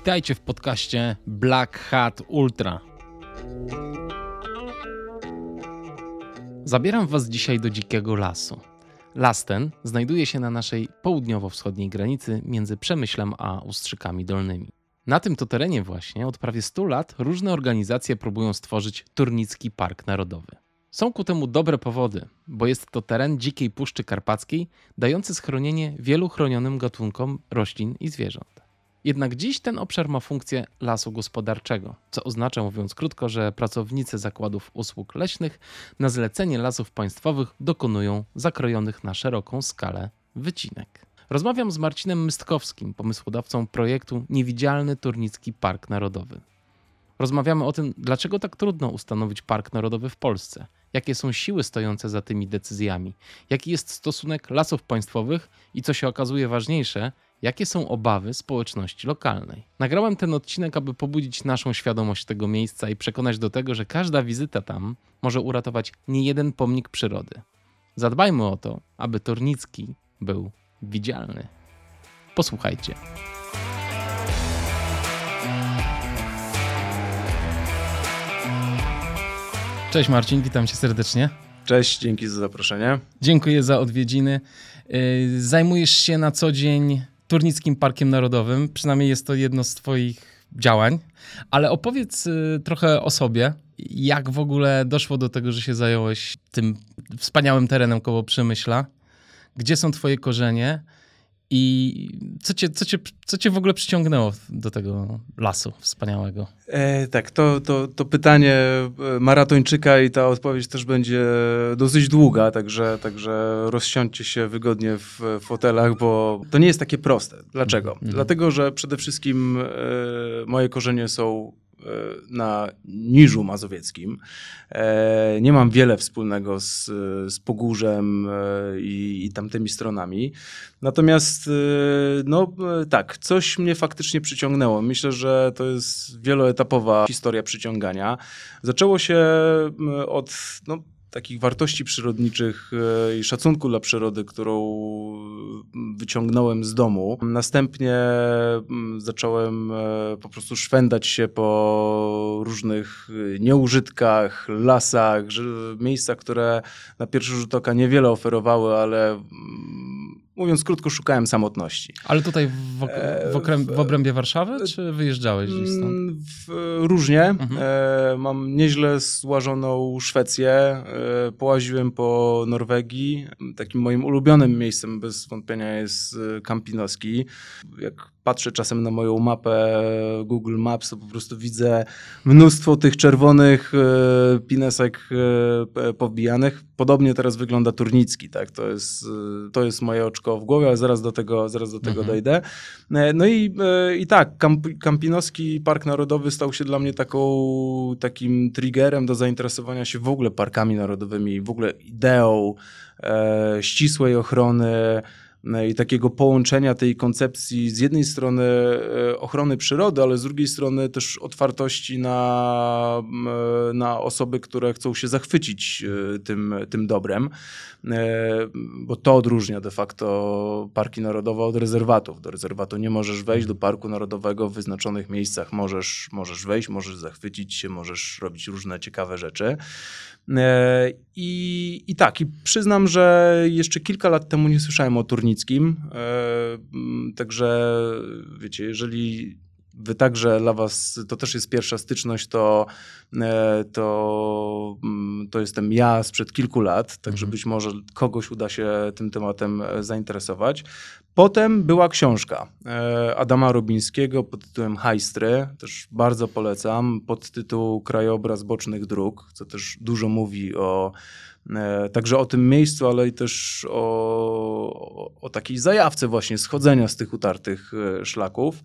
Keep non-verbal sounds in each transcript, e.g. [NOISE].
Witajcie w podcaście Black Hat Ultra. Zabieram Was dzisiaj do dzikiego lasu. Las ten znajduje się na naszej południowo-wschodniej granicy między Przemyślem a Ustrzykami Dolnymi. Na tym to terenie właśnie od prawie 100 lat różne organizacje próbują stworzyć Turnicki Park Narodowy. Są ku temu dobre powody, bo jest to teren dzikiej Puszczy Karpackiej, dający schronienie wielu chronionym gatunkom roślin i zwierząt. Jednak dziś ten obszar ma funkcję lasu gospodarczego, co oznacza, mówiąc krótko, że pracownicy zakładów usług leśnych na zlecenie lasów państwowych dokonują zakrojonych na szeroką skalę wycinek. Rozmawiam z Marcinem Mystkowskim, pomysłodawcą projektu Niewidzialny Turnicki Park Narodowy. Rozmawiamy o tym, dlaczego tak trudno ustanowić park narodowy w Polsce, jakie są siły stojące za tymi decyzjami, jaki jest stosunek lasów państwowych i co się okazuje ważniejsze, jakie są obawy społeczności lokalnej. Nagrałem ten odcinek, aby pobudzić naszą świadomość tego miejsca i przekonać do tego, że każda wizyta tam może uratować niejeden pomnik przyrody. Zadbajmy o to, aby Tornicki był widzialny. Posłuchajcie. Cześć Marcin, witam cię serdecznie. Cześć, dzięki za zaproszenie. Dziękuję za odwiedziny. Y, zajmujesz się na co dzień Turnickim Parkiem Narodowym, przynajmniej jest to jedno z twoich działań, ale opowiedz y, trochę o sobie, jak w ogóle doszło do tego, że się zająłeś tym wspaniałym terenem koło Przemyśla, gdzie są twoje korzenie i co cię, co, cię, co cię w ogóle przyciągnęło do tego lasu wspaniałego? E, tak, to, to, to pytanie e, maratończyka i ta odpowiedź też będzie dosyć długa, także, także rozsiądźcie się wygodnie w fotelach, bo to nie jest takie proste. Dlaczego? Mm -hmm. Dlatego, że przede wszystkim e, moje korzenie są na Niżu Mazowieckim. E, nie mam wiele wspólnego z, z Pogórzem e, i, i tamtymi stronami. Natomiast, no tak, coś mnie faktycznie przyciągnęło. Myślę, że to jest wieloetapowa historia przyciągania. Zaczęło się od no, takich wartości przyrodniczych e, i szacunku dla przyrody, którą wyciągnąłem z domu. Następnie mm, zacząłem e, po prostu szwendać się po różnych e, nieużytkach, lasach, miejscach, które na pierwszy rzut oka niewiele oferowały, ale mm, mówiąc krótko, szukałem samotności. Ale tutaj w, w, okręb, w obrębie Warszawy, czy wyjeżdżałeś gdzieś stąd? Mm, w, różnie. Mhm. E, mam nieźle złażoną Szwecję. E, połaziłem po Norwegii. Takim moim ulubionym miejscem bez wątpienia jest Kampinoski. Jak patrzę czasem na moją mapę Google Maps, to po prostu widzę mnóstwo tych czerwonych e, pinesek e, powbijanych. Podobnie teraz wygląda Turnicki, tak? To jest, e, to jest moje oczko w głowie, ale zaraz do tego, zaraz do tego mhm. dojdę. No i, i tak, Kamp Kampinoski Park Narodowy stał się dla mnie taką, takim triggerem do zainteresowania się w ogóle parkami narodowymi, w ogóle ideą e, ścisłej ochrony i takiego połączenia tej koncepcji z jednej strony e, ochrony przyrody, ale z drugiej strony też otwartości na, e, na osoby, które chcą się zachwycić tym, tym dobrem, bo to odróżnia de facto parki narodowe od rezerwatów. Do rezerwatu nie możesz wejść, do parku narodowego w wyznaczonych miejscach możesz, możesz wejść, możesz zachwycić się, możesz robić różne ciekawe rzeczy. E, I, I tak, i przyznam, że jeszcze kilka lat temu nie słyszałem o Turnickim. E, także wiecie, jeżeli wy także dla was to też jest pierwsza styczność, to, e, to, mm, to jestem ja sprzed kilku lat, także mhm. być może kogoś uda się tym tematem zainteresować. Potem była książka e, Adama Robińskiego pod tytułem Hajstry, też bardzo polecam, pod tytuł Krajobraz bocznych dróg, co też dużo mówi o e, także o tym miejscu, ale i też o, o takiej zajawce właśnie schodzenia z tych utartych e, szlaków.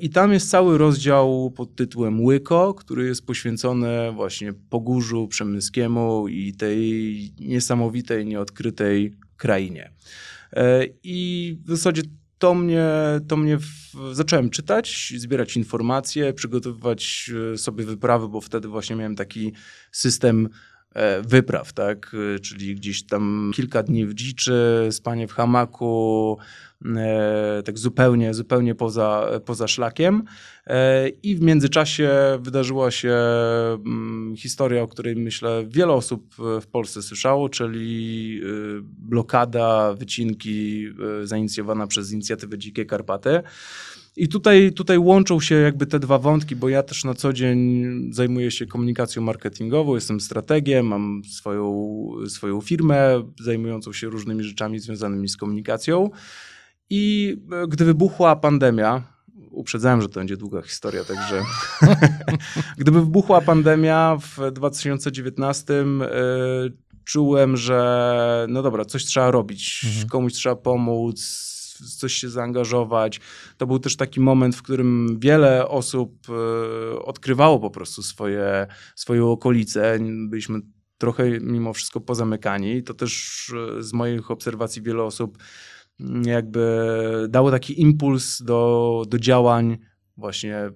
I tam jest cały rozdział pod tytułem Łyko, który jest poświęcony właśnie Pogórzu Przemyskiemu i tej niesamowitej, nieodkrytej krainie. E, I w zasadzie to mnie, to mnie w, zacząłem czytać, zbierać informacje, przygotowywać e, sobie wyprawy, bo wtedy właśnie miałem taki system e, wypraw, tak? Czyli gdzieś tam kilka dni w dziczy, spanie w hamaku, E, tak zupełnie, zupełnie poza, poza szlakiem. E, I w międzyczasie wydarzyła się mm, historia, o której myślę wiele osób w Polsce słyszało, czyli blokada wycinki zainicjowana przez inicjatywę Dzikie Karpaty. I tutaj, tutaj łączą się jakby te dwa wątki, bo ja też na co dzień zajmuję się komunikacją marketingową, jestem strategiem, mam swoją, swoją firmę zajmującą się różnymi rzeczami związanymi z komunikacją. I e, gdy wybuchła pandemia, uprzedzałem, że to będzie długa historia, także [LAUGHS] gdyby wybuchła pandemia w 2019, yy, e, czułem, że no dobra, coś trzeba robić, mhm. komuś trzeba pomóc, coś się zaangażować. To był też taki moment, w którym wiele osób yy, odkrywało po prostu swoje, swoje okolice. Byliśmy trochę mimo wszystko pozamykani. To też z moich obserwacji wiele osób jakby dało taki impuls do, do działań właśnie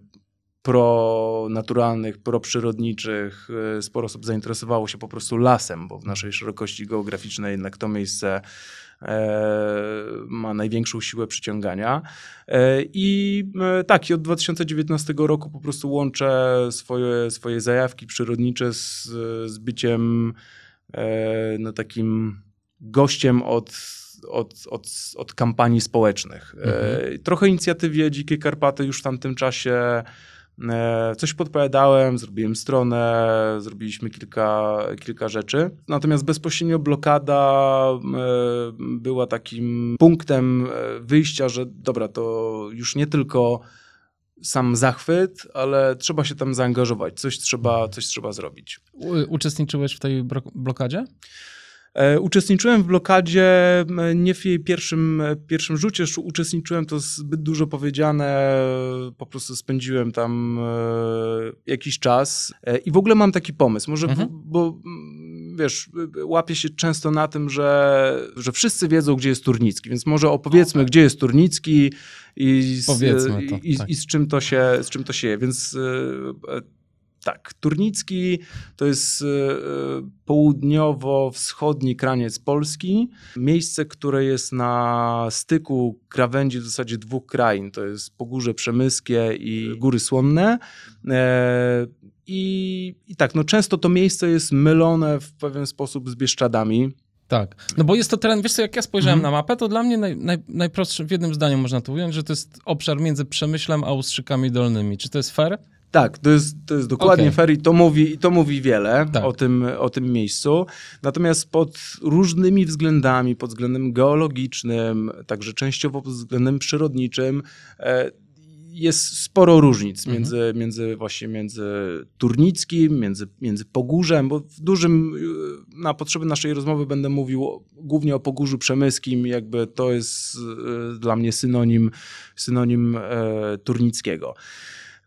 pronaturalnych, proprzyrodniczych. Sporo osób zainteresowało się po prostu lasem, bo w naszej szerokości geograficznej jednak to miejsce e, ma największą siłę przyciągania. E, I e, tak, i od 2019 roku po prostu łączę swoje, swoje zajawki przyrodnicze z, z byciem no, takim gościem od od, od, od kampanii społecznych. Mhm. Trochę inicjatywie Dzikie Karpaty już w tamtym czasie e, coś podpowiadałem, zrobiłem stronę, zrobiliśmy kilka, kilka rzeczy. Natomiast bezpośrednio blokada e, była takim punktem wyjścia, że dobra, to już nie tylko sam zachwyt, ale trzeba się tam zaangażować, coś trzeba, coś trzeba zrobić. Uczestniczyłeś w tej blokadzie? E, uczestniczyłem w blokadzie nie w jej pierwszym, pierwszym rzucie, uczestniczyłem, to zbyt dużo powiedziane, po prostu spędziłem tam e, jakiś czas e, i w ogóle mam taki pomysł, może, mhm. bo wiesz, łapię się często na tym, że, że wszyscy wiedzą, gdzie jest Turnicki, więc może opowiedzmy, okay. gdzie jest Turnicki i z, to, i, tak. i, z czym to się, z czym to się je, więc tak, Turnicki to jest e, południowo-wschodni kraniec Polski. Miejsce, które jest na styku krawędzi w zasadzie dwóch krain. To jest Pogórze Przemyskie i Góry Słonne. E, I, I tak, no często to miejsce jest mylone w pewien sposób z Bieszczadami. Tak, no bo jest to teren, wiesz co, jak ja spojrzałem mhm. na mapę, to dla mnie naj, naj, najprostsze, w jednym zdaniu można to ująć, że to jest obszar między Przemyślem a Ustrzykami Dolnymi. Czy to jest fair? Tak, to jest, to jest dokładnie okay. fair i to mówi, to mówi wiele tak. o, tym, o tym miejscu. Natomiast pod różnymi względami, pod względem geologicznym, także częściowo pod względem przyrodniczym, e, jest sporo różnic mhm. między, między właśnie między Turnickim, między, między Pogórzem, bo w dużym, na potrzeby naszej rozmowy będę mówił głównie o Pogórzu Przemyskim, jakby to jest e, dla mnie synonim, synonim e, Turnickiego.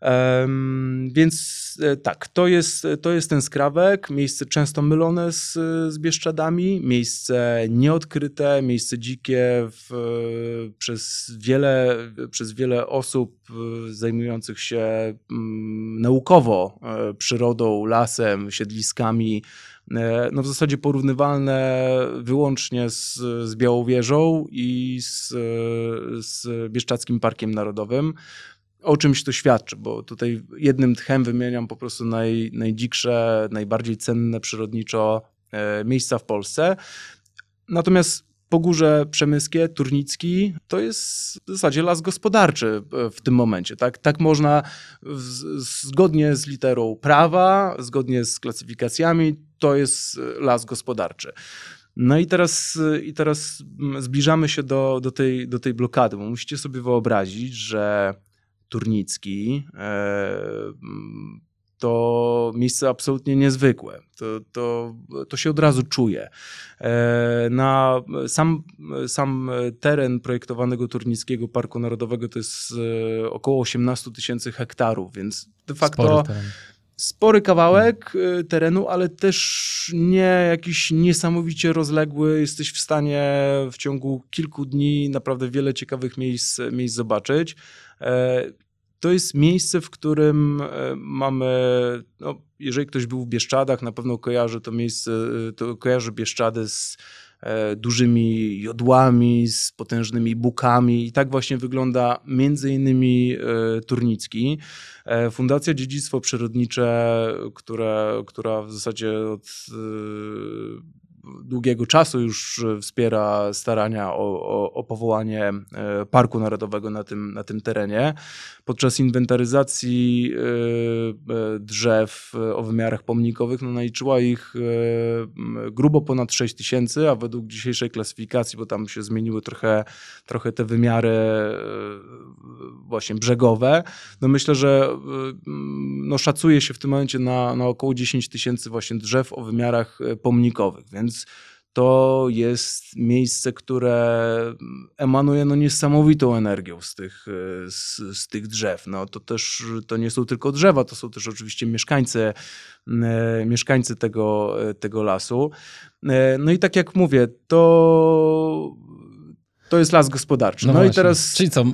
Um, więc e, tak, to jest, to jest ten skrawek, miejsce często mylone z, z Bieszczadami, miejsce nieodkryte, miejsce dzikie w, przez, wiele, przez wiele osób e, zajmujących się um, naukowo e, przyrodą, lasem, siedliskami, no w zasadzie porównywalne wyłącznie z, z Białowieżą i z, z Bieszczadzkim Parkiem Narodowym o czymś to świadczy, bo tutaj jednym tchem wymieniam po prostu naj, najdziksze, najbardziej cenne przyrodniczo e, miejsca w Polsce. Natomiast Pogórze Przemyskie, Turnicki, to jest w zasadzie las gospodarczy e, w tym momencie. Tak, tak można zgodnie z literą prawa, zgodnie z klasyfikacjami, to jest las gospodarczy. No i teraz, i teraz zbliżamy się do, do, tej, do tej blokady, bo musicie sobie wyobrazić, że Turnicki. E, to miejsce absolutnie niezwykłe. To, to, to się od razu czuje. E, na sam, sam teren projektowanego Turnickiego Parku Narodowego to jest e, około 18 tysięcy hektarów, więc de facto spory, spory kawałek terenu, ale też nie jakiś niesamowicie rozległy. Jesteś w stanie w ciągu kilku dni naprawdę wiele ciekawych miejsc, miejsc zobaczyć. E, to jest miejsce, w którym mamy, no, jeżeli ktoś był w Bieszczadach, na pewno kojarzy to miejsce, to kojarzy Bieszczady z E, dużymi jodłami, z potężnymi bukami. I tak właśnie wygląda między innymi e, Turnicki. E, Fundacja Dziedzictwo Przyrodnicze, która, która w zasadzie od długiego czasu już wspiera starania o, o, o, powołanie e, Parku Narodowego na tym, na tym terenie. Podczas inwentaryzacji e, e, drzew o wymiarach pomnikowych no, naliczyła ich grubo ponad 6 tysięcy, a według dzisiejszej klasyfikacji, bo tam się zmieniły trochę, trochę te wymiary właśnie brzegowe, no myślę, że no, szacuje się w tym momencie na, na około 10 tysięcy właśnie drzew o wymiarach pomnikowych, więc to jest miejsce, które emanuje no, niesamowitą energią z tych, z, z, tych drzew. No, to też to nie są tylko drzewa, to są też oczywiście mieszkańcy, e, mieszkańcy tego, tego lasu. E, no i tak jak mówię, to to jest las gospodarczy. No, no i teraz. Czyli co, y,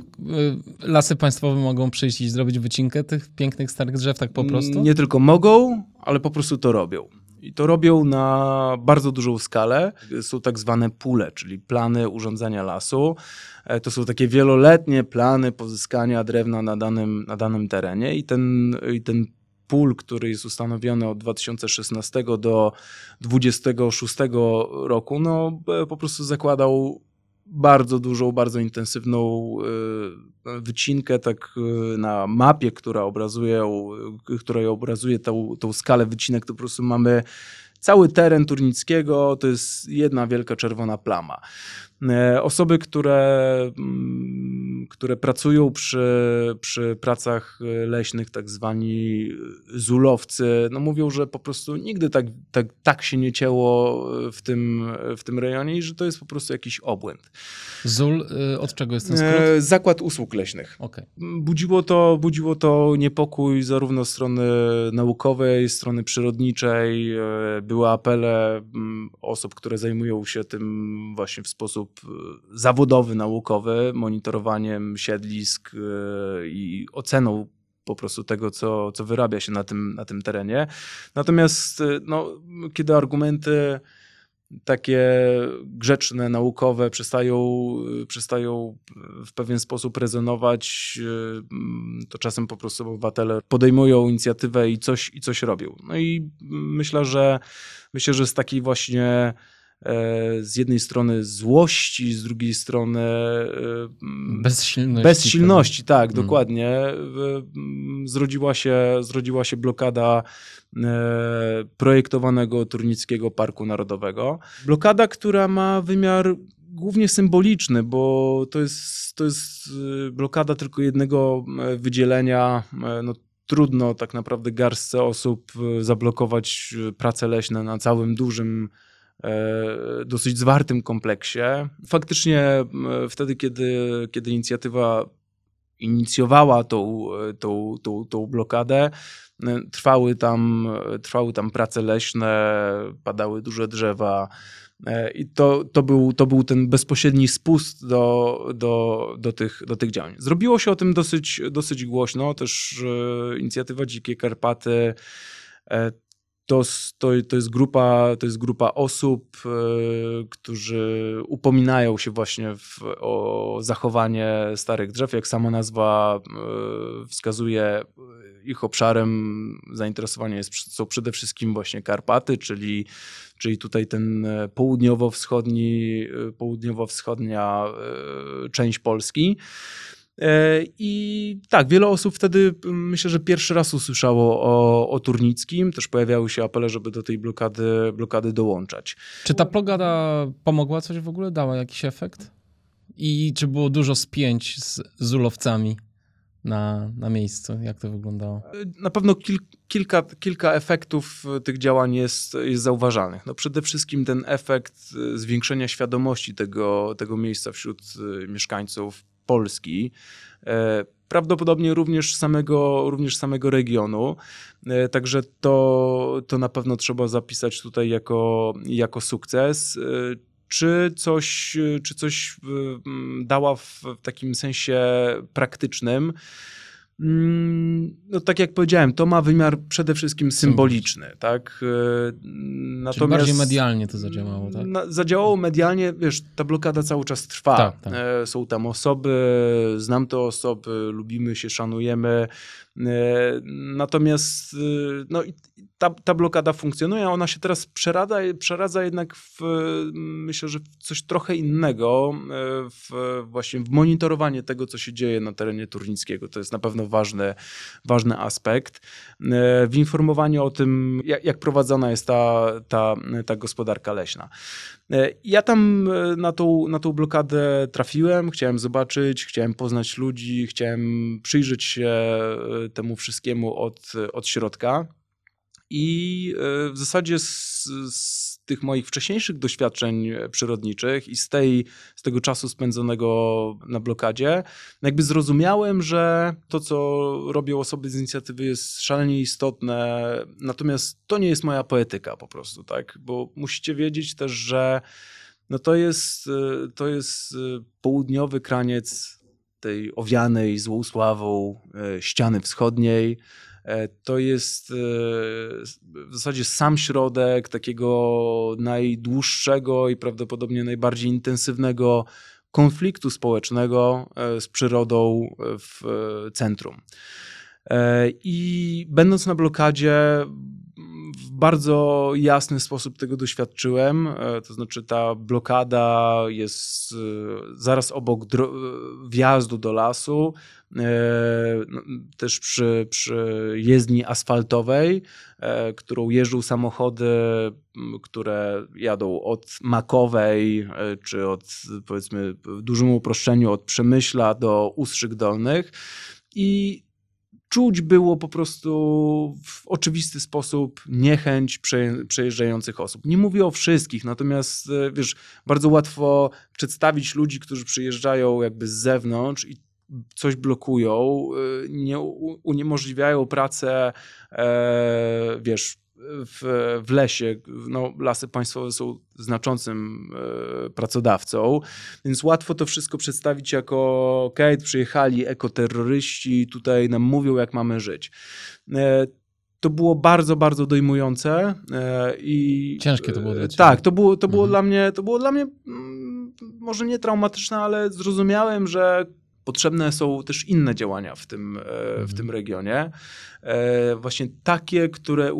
lasy państwowe mogą przyjść i zrobić wycinkę tych pięknych starych drzew tak po prostu? Nie tylko mogą, ale po prostu to robią. I to robią na bardzo dużą skalę. Są tak zwane pule, czyli plany urządzania lasu. E, to są takie wieloletnie plany pozyskania drewna na danym, na danym terenie i ten, i ten pól, który jest ustanowiony od 2016 do 2026 roku, no po prostu zakładał bardzo dużą, bardzo intensywną e, wycinkę, tak e, na mapie, która obrazuje, która obrazuje tą, tą skalę wycinek, to po prostu mamy cały teren Turnickiego, to jest jedna wielka czerwona plama. E, osoby, które, mm, które pracują przy, przy pracach leśnych, tak zwani zulowcy, no mówią, że po prostu nigdy tak, tak, tak się nie cięło w tym, w tym rejonie i że to jest po prostu jakiś obłęd. ZUL, od czego jest ten skrót? E, Zakład Usług Leśnych. Okay. Budziło, to, budziło to niepokój zarówno strony naukowej, strony przyrodniczej. E, były apele mm, osób, które zajmują się tym właśnie w sposób e, zawodowy, naukowy, monitorowaniem siedlisk e, i oceną po prostu tego, co, co wyrabia się na tym, na tym terenie. Natomiast e, no, kiedy argumenty takie grzeczne, naukowe przestają, przestają w pewien sposób rezonować, to czasem po prostu obywatele podejmują inicjatywę i coś, i coś robią. No i myślę, że myślę, że z takiej właśnie z jednej strony złości, z drugiej strony e, bezsilności. Bezsilności, tak, hmm. dokładnie. E, zrodziła się, zrodziła się blokada projektowanego Turnickiego Parku Narodowego. Blokada, która ma wymiar głównie symboliczny, bo to jest, to jest blokada tylko jednego wydzielenia. No, trudno tak naprawdę garstce osób zablokować prace leśne na całym dużym E, dosyć zwartym kompleksie. Faktycznie wtedy, kiedy, kiedy inicjatywa inicjowała tą, tą, tą, tą blokadę, trwały tam, trwały tam prace leśne, padały duże drzewa. E, I to, to, był, to był ten bezpośredni spust do, do, do, tych, do tych działań. Zrobiło się o tym dosyć, dosyć głośno. Też e, inicjatywa Dzikie Karpaty to, to, to, jest grupa, to jest grupa osób, e, którzy upominają się właśnie w, o zachowanie starych drzew. Jak sama nazwa e, wskazuje, ich obszarem zainteresowania jest, są przede wszystkim właśnie Karpaty, czyli, czyli tutaj ten południowo-wschodni, południowo-wschodnia e, część Polski. E, I tak, wiele osób wtedy myślę, że pierwszy raz usłyszało o, o Turnickim. Też pojawiały się apele, żeby do tej blokady, blokady dołączać. Czy ta blokada pomogła coś w ogóle? Dała jakiś efekt? I czy było dużo spięć z zulowcami na, na miejscu? Jak to wyglądało? E, na pewno kil, kilka, kilka efektów tych działań jest, jest zauważalnych. No przede wszystkim ten efekt e, zwiększenia świadomości tego, tego miejsca wśród mieszkańców Polski, e, prawdopodobnie również samego, również samego regionu. E, także to, to na pewno trzeba zapisać tutaj jako, jako sukces. E, czy coś, czy coś dała w takim sensie praktycznym? Mm, no tak jak powiedziałem, to ma wymiar przede wszystkim symboliczny, tak? Natomiast Czyli bardziej medialnie to zadziałało, tak? Na, zadziałało medialnie, wiesz, ta blokada cały czas trwa. Tak, tak. E, są tam osoby, znam te osoby, lubimy się, szanujemy. E, natomiast y, no, ta, ta blokada funkcjonuje, ona się teraz przeradza, przeradza jednak w, myślę, że w coś trochę innego, e, w, właśnie w monitorowanie tego, co się dzieje na terenie turnickiego. To jest na pewno ważny, ważny aspekt. E, w informowaniu o tym, jak, jak prowadzona jest ta, ta, ta gospodarka leśna. Ja tam na tą, na tą blokadę trafiłem, chciałem zobaczyć, chciałem poznać ludzi, chciałem przyjrzeć się temu wszystkiemu od, od środka. I e, w zasadzie z, z, tych moich wcześniejszych doświadczeń przyrodniczych i z, tej, z tego czasu spędzonego na blokadzie, jakby zrozumiałem, że to, co robią osoby z inicjatywy, jest szalenie istotne. Natomiast to nie jest moja poetyka po prostu, tak? Bo musicie wiedzieć też, że no to jest, e, to jest e, południowy kraniec tej owianej złą sławą ściany wschodniej. E, to jest e, w zasadzie sam środek takiego najdłuższego i prawdopodobnie najbardziej intensywnego konfliktu społecznego e, z przyrodą w centrum. I będąc na blokadzie, w bardzo jasny sposób tego doświadczyłem. To znaczy, ta blokada jest zaraz obok wjazdu do lasu. E, no, też przy, przy jezdni asfaltowej, e, którą jeżdżą samochody, które jadą od Makowej, e, czy od powiedzmy w dużym uproszczeniu od Przemyśla do Ustrzyk Dolnych i czuć było po prostu w oczywisty sposób niechęć przejeżdżających osób. Nie mówię o wszystkich, natomiast wiesz, bardzo łatwo przedstawić ludzi, którzy przyjeżdżają jakby z zewnątrz i coś blokują, y, nie uniemożliwiają pracę, e, wiesz, w, w lesie. No, lasy państwowe są znaczącym e, pracodawcą, więc łatwo to wszystko przedstawić jako ok, przyjechali ekoterroryści, tutaj nam mówią, jak mamy żyć. E, to było bardzo, bardzo dojmujące i ciężkie to było dla ciebie. Tak, to było, to było mhm. dla mnie, to było dla mnie mm, może nie traumatyczne, ale zrozumiałem, że potrzebne są też inne działania w tym, e, w mhm. tym regionie. E, właśnie takie, które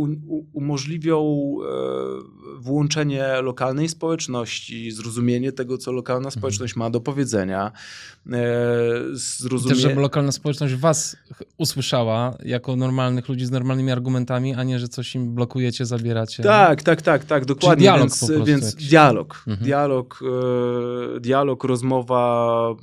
umożliwią e, włączenie lokalnej społeczności, zrozumienie tego, co lokalna mhm. społeczność ma do powiedzenia. Zrozumie... Też, żeby lokalna społeczność was usłyszała jako normalnych ludzi z normalnymi argumentami, a nie, że coś im blokujecie, zabieracie. Tak, tak, tak, tak, dokładnie. Czyli dialog więc, po prostu więc dialog, mhm. dialog, dialog, rozmowa,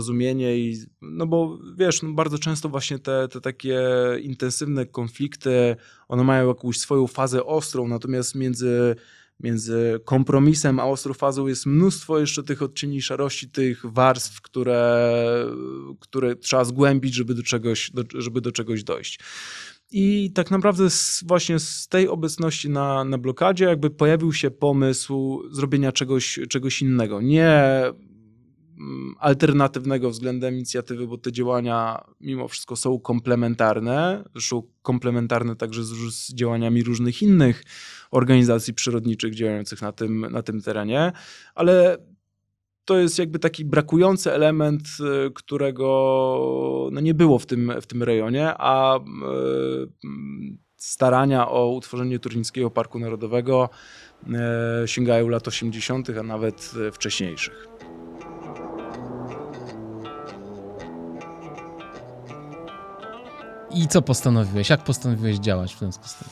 zrozumienie i no bo wiesz, no bardzo często właśnie te, te takie intensywne konflikty, one mają jakąś swoją fazę ostrą, natomiast między, między kompromisem a ostrą fazą jest mnóstwo jeszcze tych odcieni szarości, tych warstw, które, które trzeba zgłębić, żeby do czegoś, do, żeby do czegoś dojść. I tak naprawdę z, właśnie z tej obecności na, na blokadzie jakby pojawił się pomysł zrobienia czegoś, czegoś innego. Nie alternatywnego względem inicjatywy, bo te działania mimo wszystko są komplementarne, są komplementarne także z, z działaniami różnych innych organizacji przyrodniczych działających na tym, na tym terenie, ale to jest jakby taki brakujący element, y, którego no nie było w tym, w tym rejonie, a y, starania o utworzenie Turnickiego Parku Narodowego y, sięgają lat 80., a nawet wcześniejszych. I co postanowiłeś? Jak postanowiłeś działać w ten sposób?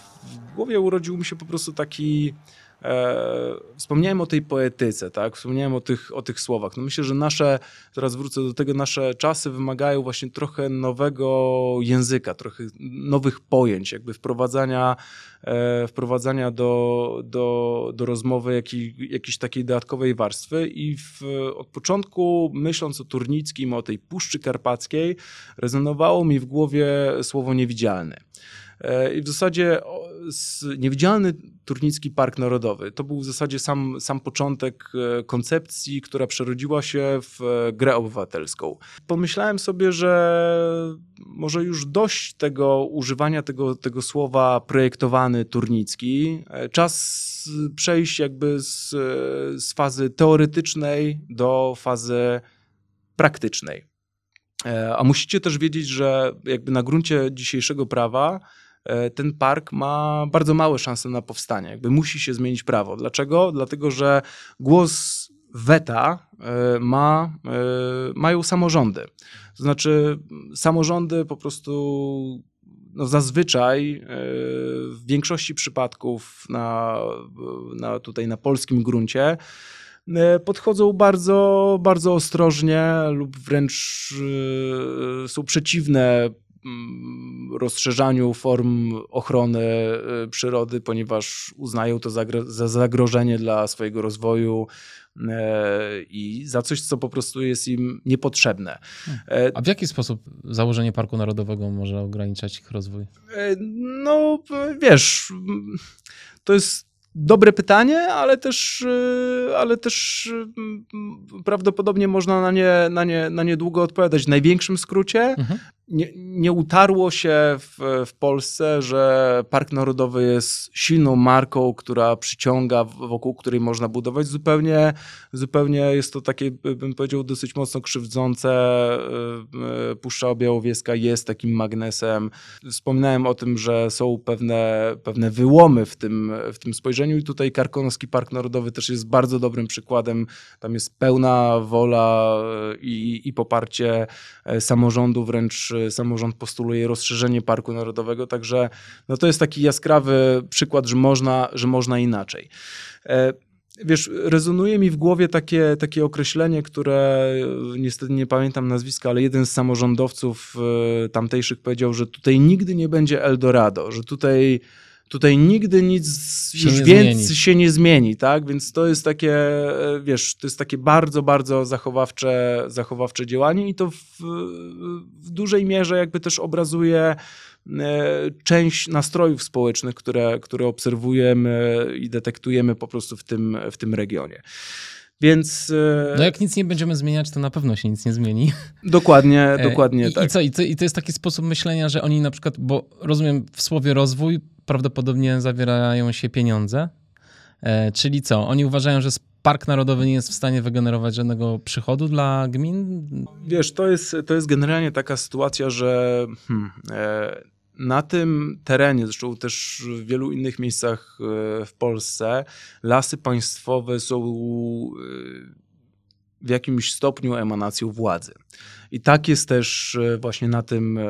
W głowie urodził mi się po prostu taki. E, wspomniałem o tej poetyce, tak? Wspomniałem o tych, o tych słowach. No myślę, że nasze, teraz wrócę do tego, nasze czasy wymagają właśnie trochę nowego języka, trochę nowych pojęć, jakby wprowadzania, e, wprowadzania do, do, do rozmowy jakiej, jakiejś takiej dodatkowej warstwy i w, od początku myśląc o Turnickim, o tej Puszczy Karpackiej, rezonowało mi w głowie słowo niewidzialny. E, I w zasadzie niewidzialny Turnicki Park Narodowy. To był w zasadzie sam, sam początek e, koncepcji, która przerodziła się w e, grę obywatelską. Pomyślałem sobie, że może już dość tego używania tego, tego słowa projektowany Turnicki. Czas przejść jakby z, z fazy teoretycznej do fazy praktycznej. A musicie też wiedzieć, że jakby na gruncie dzisiejszego prawa ten park ma bardzo małe szanse na powstanie. Jakby musi się zmienić prawo. Dlaczego? Dlatego, że głos weta e, ma, e, mają samorządy. To znaczy, samorządy po prostu no zazwyczaj w większości przypadków na, na tutaj na polskim gruncie podchodzą bardzo, bardzo ostrożnie lub wręcz są przeciwne rozszerzaniu form ochrony y, przyrody, ponieważ uznają to za zagrożenie dla swojego rozwoju e, i za coś, co po prostu jest im niepotrzebne. E, A w jaki sposób założenie Parku Narodowego może ograniczać ich rozwój? E, no, wiesz, to jest dobre pytanie, ale też, ale też prawdopodobnie można na nie, na nie, na nie długo odpowiadać. W największym skrócie mhm nie, nie utarło się w, w, Polsce, że Park Narodowy jest silną marką, która przyciąga, wokół której można budować. Zupełnie, zupełnie jest to takie, bym powiedział, dosyć mocno krzywdzące. E, e, Puszcza Białowieska jest takim magnesem. Wspominałem o tym, że są pewne, pewne wyłomy w tym, w tym spojrzeniu i tutaj Karkonoski Park Narodowy też jest bardzo dobrym przykładem. Tam jest pełna wola e, i, i poparcie samorządu, wręcz samorząd postuluje rozszerzenie Parku Narodowego, także no to jest taki jaskrawy przykład, że można, że można inaczej. E, wiesz, rezonuje mi w głowie takie, takie określenie, które niestety nie pamiętam nazwiska, ale jeden z samorządowców e, tamtejszych powiedział, że tutaj nigdy nie będzie Eldorado, że tutaj tutaj nigdy nic się już więcej się nie zmieni, tak? Więc to jest takie, e, wiesz, to jest takie bardzo, bardzo zachowawcze, zachowawcze działanie i to w, w dużej mierze jakby też obrazuje e, część nastrojów społecznych, które, które obserwujemy i detektujemy po prostu w tym, w tym regionie. Więc. E, no jak nic nie będziemy zmieniać, to na pewno się nic nie zmieni. Dokładnie, dokładnie I, tak. I, co, i, to, I to jest taki sposób myślenia, że oni na przykład, bo rozumiem w słowie rozwój prawdopodobnie zawierają się pieniądze. E, czyli co? Oni uważają, że Park Narodowy nie jest w stanie wygenerować żadnego przychodu dla gmin? Wiesz, to jest, to jest generalnie taka sytuacja, że hmm, e, na tym terenie, zresztą też w wielu innych miejscach e, w Polsce, lasy państwowe są w jakimś stopniu emanacją władzy. I tak jest też e, właśnie na tym, e,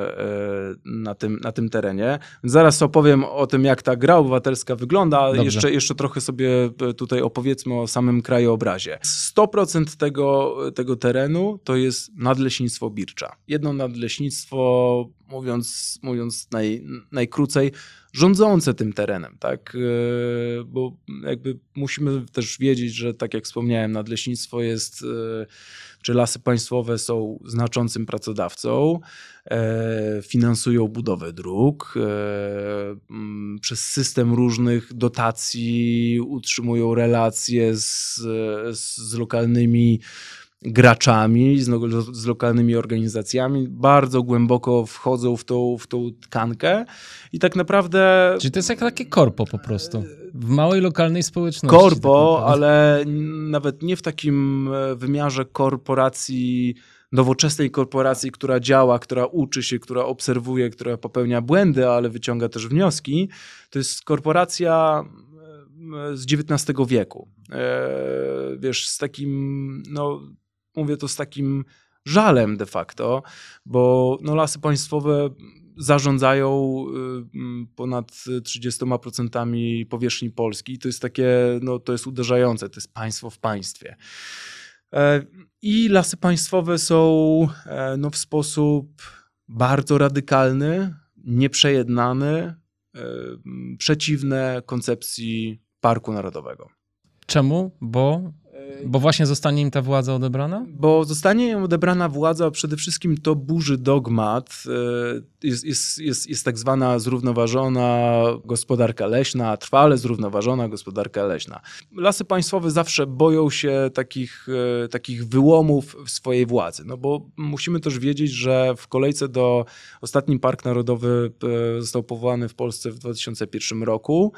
na tym, na tym terenie. Zaraz opowiem o tym, jak ta gra obywatelska wygląda. Jeszcze, jeszcze trochę sobie e, tutaj opowiedzmy o samym krajobrazie. 100% tego, tego terenu to jest nadleśnictwo Bircza. Jedno nadleśnictwo, mówiąc, mówiąc naj, najkrócej, rządzące tym terenem, tak? Bo jakby musimy też wiedzieć, że tak jak wspomniałem, nadleśnictwo jest czy lasy państwowe są znaczącym pracodawcą, e, finansują budowę dróg, e, przez system różnych dotacji utrzymują relacje z, z lokalnymi graczami, z, z, lokalnymi organizacjami, bardzo głęboko wchodzą w tą, w tą tkankę i tak naprawdę... Czyli to jest jak takie korpo po prostu, w małej lokalnej społeczności. Korpo, tak ale nawet nie w takim e, wymiarze korporacji, nowoczesnej korporacji, która działa, która uczy się, która obserwuje, która popełnia błędy, ale wyciąga też wnioski. To jest korporacja e, z XIX wieku. E, wiesz, z takim, no mówię to z takim żalem de facto, bo no, lasy państwowe zarządzają y, ponad 30% powierzchni Polski. To jest takie, no to jest uderzające, to jest państwo w państwie. E, I lasy państwowe są e, no, w sposób bardzo radykalny, nieprzejednany, e, przeciwne koncepcji Parku Narodowego. Czemu? Bo Bo właśnie zostanie im ta władza odebrana? Bo zostanie im odebrana władza, przede wszystkim to burzy dogmat. Jest, jest, jest, jest tak zwana zrównoważona gospodarka leśna, trwale zrównoważona gospodarka leśna. Lasy państwowe zawsze boją się takich, takich wyłomów w swojej władzy, no bo musimy też wiedzieć, że w kolejce do ostatni Park Narodowy został powołany w Polsce w 2001 roku.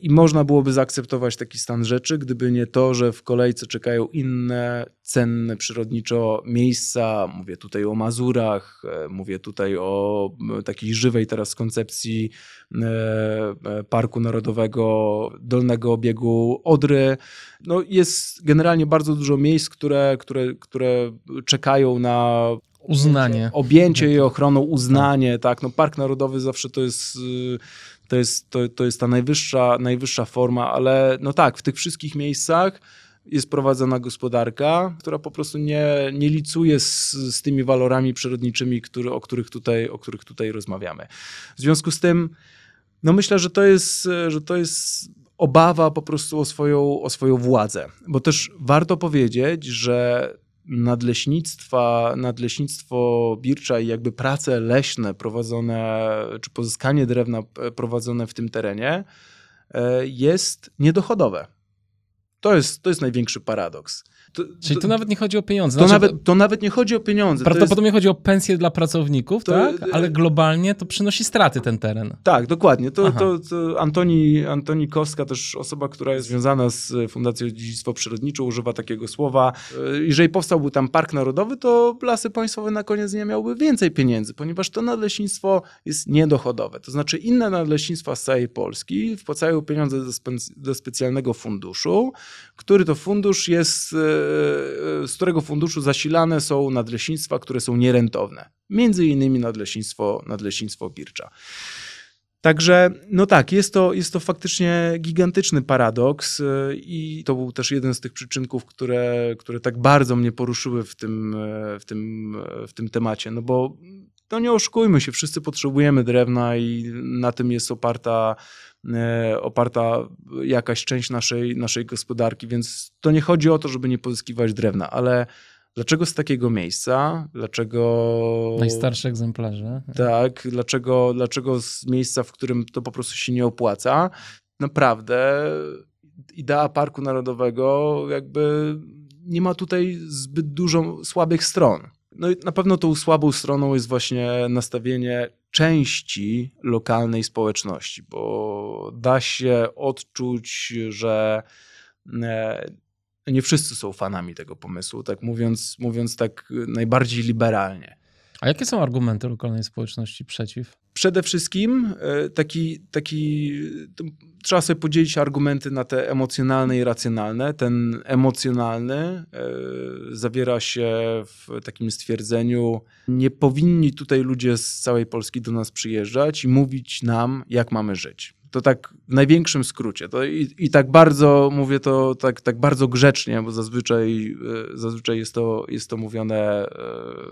I można byłoby zaakceptować taki stan rzeczy, gdyby nie to, że w kolejce czekają inne cenne przyrodniczo miejsca. Mówię tutaj o Mazurach, e, mówię tutaj o takiej żywej teraz koncepcji e, e, Parku Narodowego Dolnego Obiegu Odry. No jest generalnie bardzo dużo miejsc, które, które, które czekają na uznanie. Objęcie i ochroną, uznanie, tak. No Park Narodowy zawsze to jest y, to jest, to, to jest ta najwyższa, najwyższa forma, ale no tak, w tych wszystkich miejscach jest prowadzona gospodarka, która po prostu nie, nie licuje z, z tymi walorami przyrodniczymi, który, o, których tutaj, o których tutaj rozmawiamy. W związku z tym, no myślę, że to jest, że to jest obawa po prostu o swoją, o swoją władzę. Bo też warto powiedzieć, że nadleśnictwa, nadleśnictwo Bircza i jakby prace leśne prowadzone, czy pozyskanie drewna prowadzone w tym terenie e, jest niedochodowe. To jest, to jest największy paradoks. To, Czyli to, to, nawet nie chodzi o pieniądze. To, znaczy, nawet, to nawet nie chodzi o pieniądze. Prawdopodobnie jest... chodzi o pensje dla pracowników, tak? ale globalnie to przynosi straty ten teren. Tak, dokładnie. To, to, to Antoni, Antoni Kostka, też osoba, która jest związana z Fundacją Dziedzictwo Przyrodnicze, używa takiego słowa. Jeżeli powstałby tam Park Narodowy, to Lasy Państwowe na koniec nie miałyby więcej pieniędzy, ponieważ to nadleśnictwo jest niedochodowe. To znaczy inne nadleśnictwa z całej Polski wpłacają pieniądze do, spe do specjalnego funduszu, który to fundusz jest e, E, z którego funduszu zasilane są nadleśnictwa, które są nierentowne. Między innymi nadleśnictwo, nadleśnictwo Bircza. Także, no tak, jest to, jest to faktycznie gigantyczny paradoks e, i to był też jeden z tych przyczynków, które, które tak bardzo mnie poruszyły w tym, w tym, w tym temacie. No bo no nie oszukujmy się, wszyscy potrzebujemy drewna i na tym jest oparta oparta jakaś część naszej, naszej gospodarki, więc to nie chodzi o to, żeby nie pozyskiwać drewna, ale dlaczego z takiego miejsca, dlaczego... Najstarsze egzemplarze. Tak, dlaczego, dlaczego z miejsca, w którym to po prostu się nie opłaca, naprawdę idea Parku Narodowego jakby nie ma tutaj zbyt dużo słabych stron. No i na pewno tą słabą stroną jest właśnie nastawienie części lokalnej społeczności, bo da się odczuć, że e, nie wszyscy są fanami tego pomysłu, tak mówiąc, mówiąc tak najbardziej liberalnie. A jakie są argumenty lokalnej społeczności przeciw? Przede wszystkim e, taki, taki trzeba sobie podzielić argumenty na te emocjonalne i racjonalne. Ten emocjonalny e, zawiera się w takim stwierdzeniu: nie powinni tutaj ludzie z całej Polski do nas przyjeżdżać i mówić nam, jak mamy żyć. To tak w największym skrócie. To i, i, tak bardzo mówię to tak, tak bardzo grzecznie, bo zazwyczaj, e, zazwyczaj jest, to, jest to mówione e,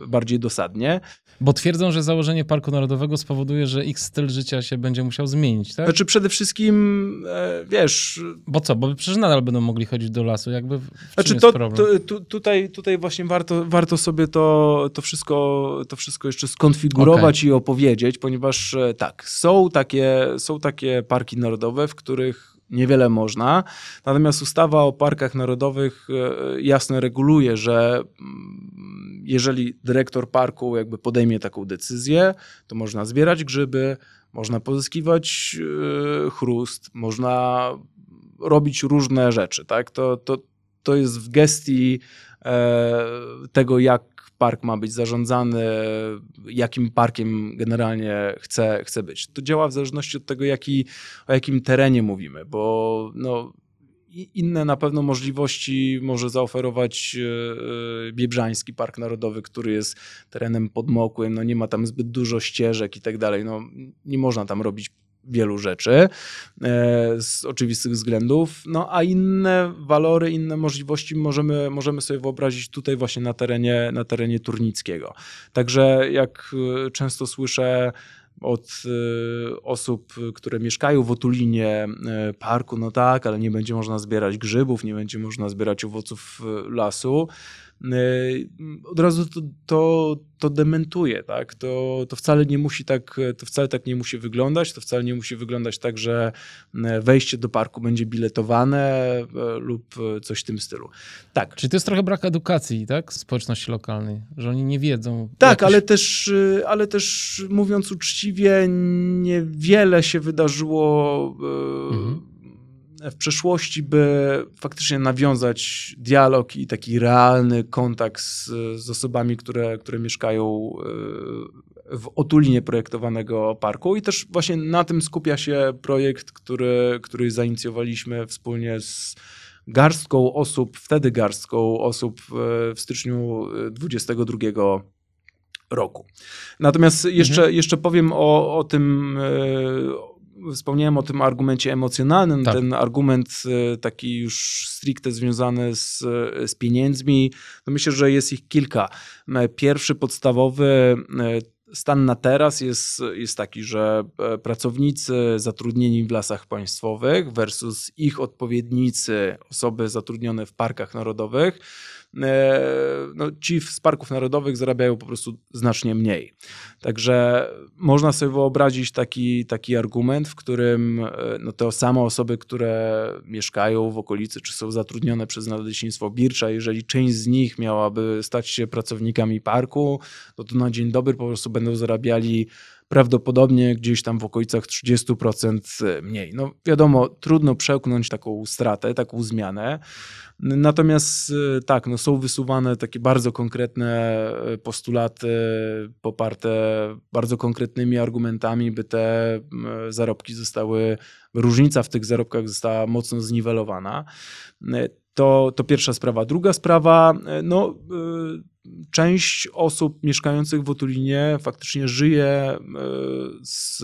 bardziej dosadnie. Bo twierdzą, że założenie Parku Narodowego spowoduje, że ich styl życia się będzie musiał zmienić, tak? Znaczy przede wszystkim, e, wiesz... Bo co? Bo przecież nadal będą mogli chodzić do lasu, jakby w Znaczy to, to, tu, tutaj, tutaj właśnie warto, warto sobie to, to, wszystko, to wszystko jeszcze skonfigurować okay. i opowiedzieć, ponieważ tak, są takie, są takie parki narodowe, w których niewiele można. Natomiast ustawa o parkach narodowych e, jasno reguluje, że mm, jeżeli dyrektor parku jakby podejmie taką decyzję, to można zbierać grzyby, można pozyskiwać e, chrust, można robić różne rzeczy. Tak? To, to, to jest w gestii e, tego, jak park ma być zarządzany, jakim parkiem generalnie chce, chce być. To działa w zależności od tego, jaki, o jakim terenie mówimy, bo no, inne na pewno możliwości może zaoferować e, e, Biebrzański Park Narodowy, który jest terenem podmokłym, no nie ma tam zbyt dużo ścieżek i tak dalej. No, nie można tam robić wielu rzeczy e, z oczywistych względów, no a inne walory, inne możliwości możemy, możemy sobie wyobrazić tutaj właśnie na terenie, na terenie Turnickiego. Także jak e, często słyszę od y, osób, które mieszkają w otulinie parku, no tak, ale nie będzie można zbierać grzybów, nie będzie można zbierać owoców lasu. Od razu to, to, to dementuje, tak? To, to wcale nie musi tak, to wcale tak nie musi wyglądać, to wcale nie musi wyglądać tak, że wejście do parku będzie biletowane lub coś w tym stylu. Tak. Czyli to jest trochę brak edukacji, tak? Społeczności lokalnej, że oni nie wiedzą. Tak, ale też, ale też mówiąc uczciwie, niewiele się wydarzyło e, mhm. W przeszłości, by faktycznie nawiązać dialog i taki realny kontakt z, z osobami, które, które mieszkają e, w otulinie projektowanego parku. I też właśnie na tym skupia się projekt, który, który zainicjowaliśmy wspólnie z garstką osób, wtedy garstką osób e, w styczniu 22 roku. Natomiast jeszcze, mhm. jeszcze powiem o, o tym, e, wspomniałem o tym argumencie emocjonalnym, tak. ten argument e, taki już stricte związany z, z pieniędzmi, no myślę, że jest ich kilka. E, pierwszy podstawowy stan na teraz jest, jest taki, że pracownicy zatrudnieni w lasach państwowych versus ich odpowiednicy, osoby zatrudnione w parkach narodowych, E, no, ci z parków narodowych zarabiają po prostu znacznie mniej. Także można sobie wyobrazić taki, taki argument, w którym e, no, te same osoby, które mieszkają w okolicy, czy są zatrudnione przez Nadleśnictwo Bircza, jeżeli część z nich miałaby stać się pracownikami parku, no to na dzień dobry po prostu będą zarabiali prawdopodobnie gdzieś tam w okolicach 30% mniej. No wiadomo, trudno przełknąć taką stratę, taką zmianę. Natomiast y, tak, no są wysuwane takie bardzo konkretne y, postulaty poparte bardzo konkretnymi argumentami, by te zarobki zostały, różnica w tych zarobkach została mocno zniwelowana. To, to pierwsza sprawa. Druga sprawa, no, część osób mieszkających w Otulinie faktycznie żyje z,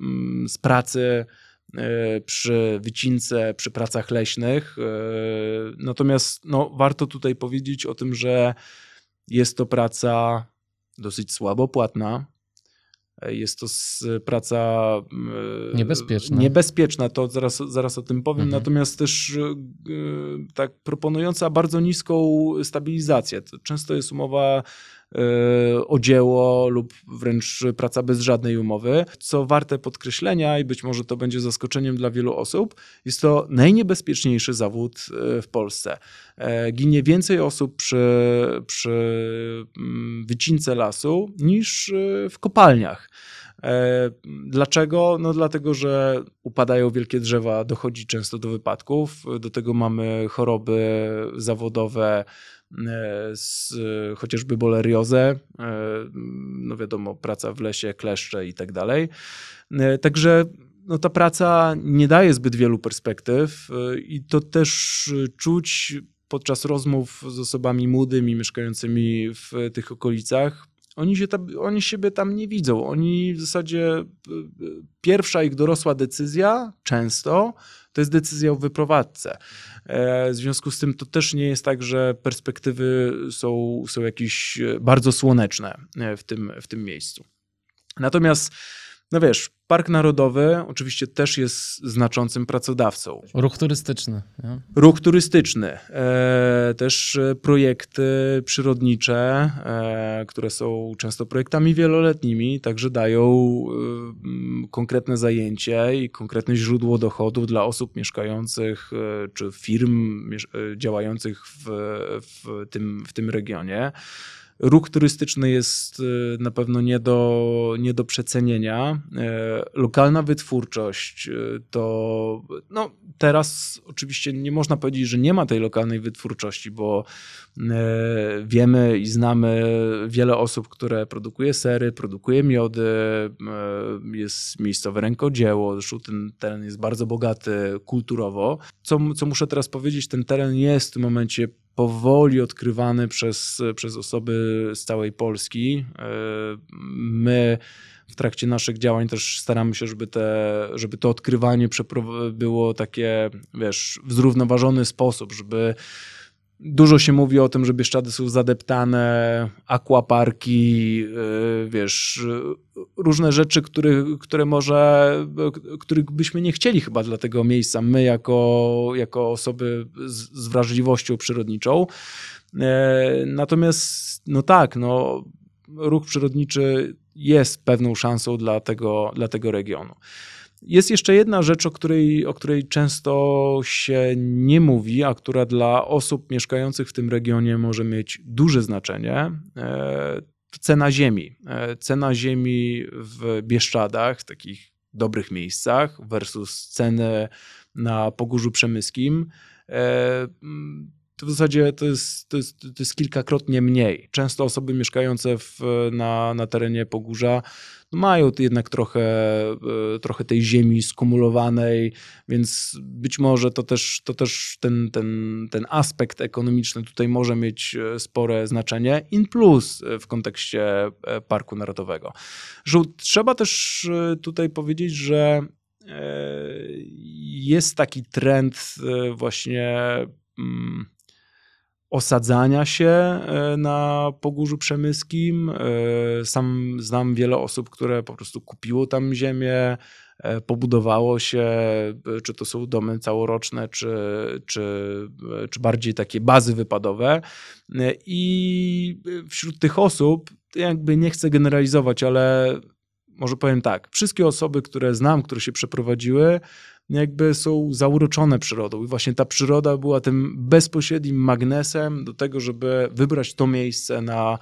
mm, z pracy E, przy wycince, przy pracach leśnych. E, natomiast no, warto tutaj powiedzieć o tym, że jest to praca dosyć słabo płatna. E, jest to praca niebezpieczna. Niebezpieczna, to zaraz, zaraz o tym powiem. Mhm. Natomiast też tak proponująca bardzo niską stabilizację. To często jest umowa E, o dzieło lub wręcz praca bez żadnej umowy. Co warte podkreślenia i być może to będzie zaskoczeniem dla wielu osób, jest to najniebezpieczniejszy zawód e, w Polsce. E, ginie więcej osób przy, przy mm, wycince lasu niż w kopalniach. Dlaczego? No dlatego, że upadają wielkie drzewa, dochodzi często do wypadków, do tego mamy choroby zawodowe, E, z chociażby boleriozę, e, no wiadomo, praca w lesie, kleszcze i tak dalej. E, także no, ta praca nie daje zbyt wielu perspektyw i to też czuć podczas rozmów z osobami młodymi mieszkającymi w tych okolicach. Oni, się tam, oni siebie tam nie widzą. Oni w zasadzie pierwsza ich dorosła decyzja często to jest decyzja o wyprowadzce. E, w związku z tym to też nie jest tak, że perspektywy są, są jakieś e, bardzo słoneczne e, w tym, w tym miejscu. Natomiast no wiesz, Park Narodowy oczywiście też jest znaczącym pracodawcą. Ruch turystyczny. Nie? Ruch turystyczny. E, też projekty przyrodnicze, e, które są często projektami wieloletnimi, także dają e, konkretne zajęcie i konkretne źródło dochodów dla osób mieszkających e, czy firm e, działających w, w, tym, w tym regionie. Ruch turystyczny jest y, na pewno nie do, nie do przecenienia. E, lokalna wytwórczość y, to no, teraz oczywiście nie można powiedzieć, że nie ma tej lokalnej wytwórczości, bo e, wiemy i znamy wiele osób, które produkuje sery, produkuje miody, e, jest miejscowe rękodzieło, zresztą ten teren jest bardzo bogaty kulturowo. Co, co muszę teraz powiedzieć, ten teren jest w tym momencie powoli odkrywany przez, przez osoby z całej Polski. E, my w trakcie naszych działań też staramy się, żeby, te, żeby to odkrywanie było takie, wiesz, w zrównoważony sposób, żeby Dużo się mówi o tym, że Bieszczady są zadeptane, aquaparki, wiesz, różne rzeczy, które, które może, których byśmy nie chcieli chyba dla tego miejsca, my jako, jako osoby z, z wrażliwością przyrodniczą. Natomiast, no tak, no, ruch przyrodniczy jest pewną szansą dla tego, dla tego regionu. Jest jeszcze jedna rzecz, o której, o której często się nie mówi, a która dla osób mieszkających w tym regionie może mieć duże znaczenie. E, cena ziemi. E, cena ziemi w Bieszczadach, w takich dobrych miejscach, versus ceny na Pogórzu Przemyskim e, to w zasadzie to jest, to jest, to jest kilkakrotnie mniej. Często osoby mieszkające w, na, na terenie Pogórza no mają jednak trochę, e, trochę tej ziemi skumulowanej, więc być może to też, to też ten, ten, ten aspekt ekonomiczny tutaj może mieć e, spore znaczenie, in plus w kontekście e, Parku Narodowego. Trzeba też tutaj powiedzieć, że jest taki trend właśnie mm, osadzania się e, na Pogórzu Przemyskim. E, sam znam wiele osób, które po prostu kupiło tam ziemię, e, pobudowało się, czy to są domy całoroczne, czy, czy, czy bardziej takie bazy wypadowe. I wśród tych osób, jakby nie chcę generalizować, ale może powiem tak, wszystkie osoby, które znam, które się przeprowadziły, jakby są zauroczone przyrodą. I właśnie ta przyroda była tym bezpośrednim magnesem do tego, żeby wybrać to miejsce na,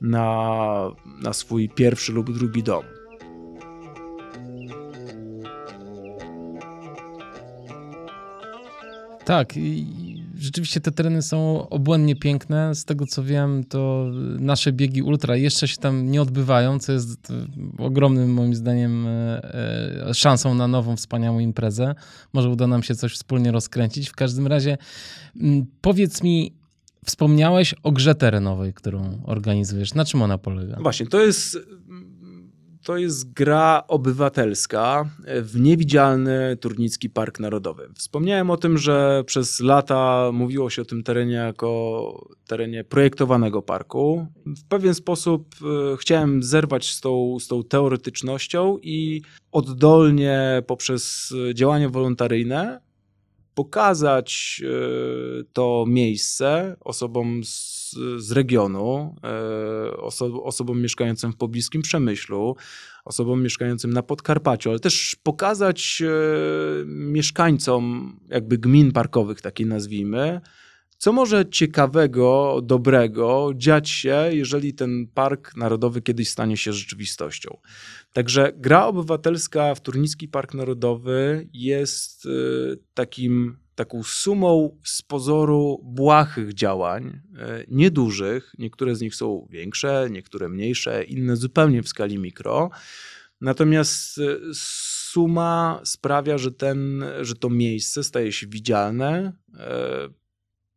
na, na swój pierwszy lub drugi dom. Tak, rzeczywiście te tereny są obłędnie piękne. Z tego co wiem, to nasze biegi ultra jeszcze się tam nie odbywają, co jest ogromnym moim zdaniem e, e, szansą na nową, wspaniałą imprezę. Może uda nam się coś wspólnie rozkręcić. W każdym razie powiedz mi, wspomniałeś o grze terenowej, którą organizujesz. Na czym ona polega? Właśnie, to jest to jest gra obywatelska w niewidzialny Turnicki Park Narodowy. Wspomniałem o tym, że przez lata mówiło się o tym terenie jako terenie projektowanego parku. W pewien sposób e, chciałem zerwać z tą, z tą teoretycznością i oddolnie poprzez działania wolontaryjne pokazać e, to miejsce osobom z, z regionu, e, oso, osobom mieszkającym w pobliskim Przemyślu, osobom mieszkającym na Podkarpaciu, ale też pokazać e, mieszkańcom jakby gmin parkowych, takiej nazwijmy, co może ciekawego, dobrego dziać się, jeżeli ten park narodowy kiedyś stanie się rzeczywistością? Także gra obywatelska w Turnicki Park Narodowy jest y, takim, taką sumą z pozoru błahych działań, y, niedużych. Niektóre z nich są większe, niektóre mniejsze, inne zupełnie w skali mikro. Natomiast y, suma sprawia, że, ten, że to miejsce staje się widzialne,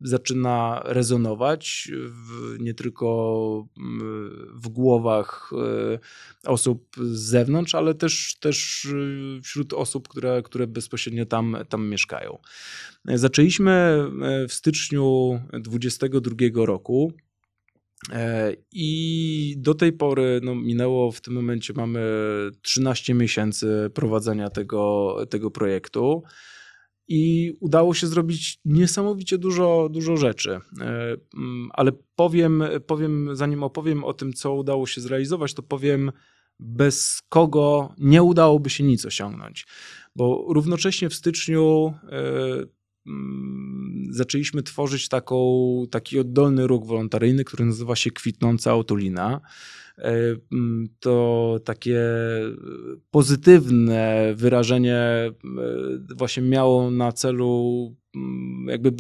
zaczyna rezonować w, nie tylko mm, w głowach e, osób z zewnątrz, ale też, też e, wśród osób, które, które bezpośrednio tam, tam mieszkają. Zaczęliśmy e, w styczniu 2022 roku. I do tej pory no, minęło w tym momencie mamy 13 miesięcy prowadzenia tego, tego projektu i udało się zrobić niesamowicie dużo, dużo rzeczy. E, mm, ale powiem, powiem, zanim opowiem o tym, co udało się zrealizować, to powiem, bez kogo nie udałoby się nic osiągnąć. Bo równocześnie w styczniu e, zaczęliśmy tworzyć taką, taki oddolny ruch wolontaryjny, który nazywa się Kwitnąca Otulina. E, mm, to takie pozytywne wyrażenie e, właśnie miało na celu mm, jakby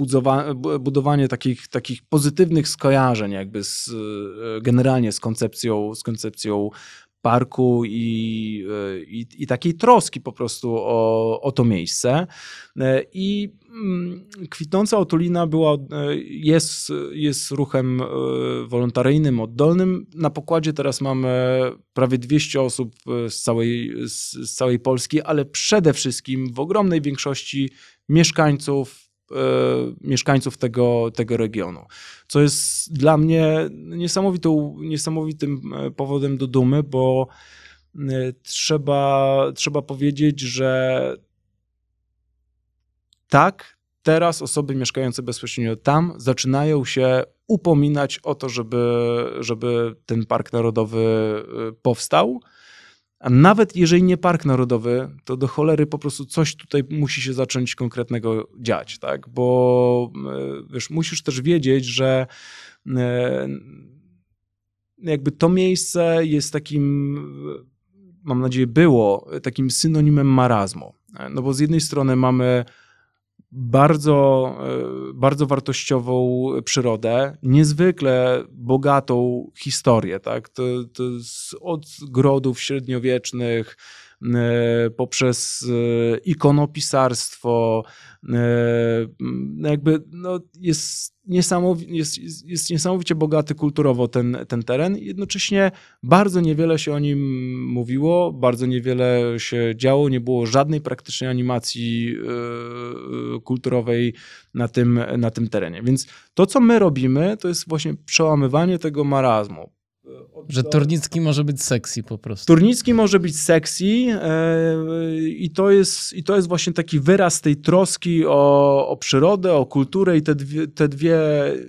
budowanie takich, takich pozytywnych skojarzeń jakby z, e, generalnie z koncepcją, z koncepcją parku i, i, i, takiej troski po prostu o, o to miejsce. I mm, kwitnąca otulina była, jest, jest ruchem e, wolontaryjnym, oddolnym. Na pokładzie teraz mamy prawie 200 osób z całej, z całej Polski, ale przede wszystkim w ogromnej większości mieszkańców mieszkańców tego, tego regionu. Co jest dla mnie niesamowitą, niesamowitym powodem do dumy, bo trzeba, trzeba powiedzieć, że tak, teraz osoby mieszkające bezpośrednio tam zaczynają się upominać o to, żeby, żeby ten park narodowy powstał. A nawet jeżeli nie park narodowy, to do cholery po prostu coś tutaj musi się zacząć konkretnego dziać, tak? Bo y, wiesz, musisz też wiedzieć, że y, jakby to miejsce jest takim, mam nadzieję, było takim synonimem marazmu. No bo z jednej strony mamy bardzo, e, bardzo wartościową przyrodę, niezwykle bogatą historię. Tak? To, to od grodów średniowiecznych, e, poprzez e, ikonopisarstwo, jakby no, jest jest, jest niesamowicie bogaty kulturowo ten, ten teren. Jednocześnie bardzo niewiele się o nim mówiło, bardzo niewiele się działo, nie było żadnej praktycznej animacji yy, kulturowej na tym, na tym terenie. Więc to, co my robimy, to jest właśnie przełamywanie tego marazmu. Że Turnicki może być sexy po prostu. Turnicki może być sexy yy, i, to jest, i to jest właśnie taki wyraz tej troski o, o przyrodę, o kulturę i te dwie, te dwie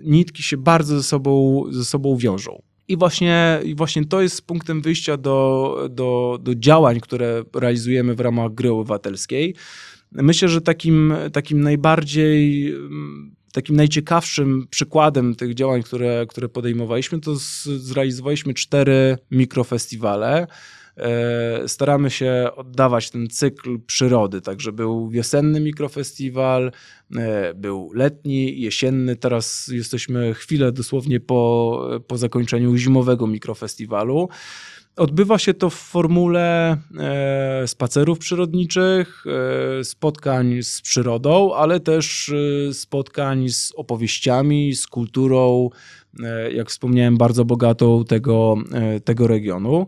nitki się bardzo ze sobą, ze sobą wiążą. I właśnie, I właśnie to jest punktem wyjścia do, do, do działań, które realizujemy w ramach gry obywatelskiej. Myślę, że takim, takim najbardziej takim najciekawszym przykładem tych działań, które, które podejmowaliśmy, to z, zrealizowaliśmy cztery mikrofestiwale. E, staramy się oddawać ten cykl przyrody, także był wiosenny mikrofestiwal, e, był letni, jesienny, teraz jesteśmy chwilę dosłownie po, po zakończeniu zimowego mikrofestiwalu. Odbywa się to w formule e, spacerów przyrodniczych, e, spotkań z przyrodą, ale też e, spotkań z opowieściami, z kulturą, jak wspomniałem, bardzo bogatą tego, tego regionu.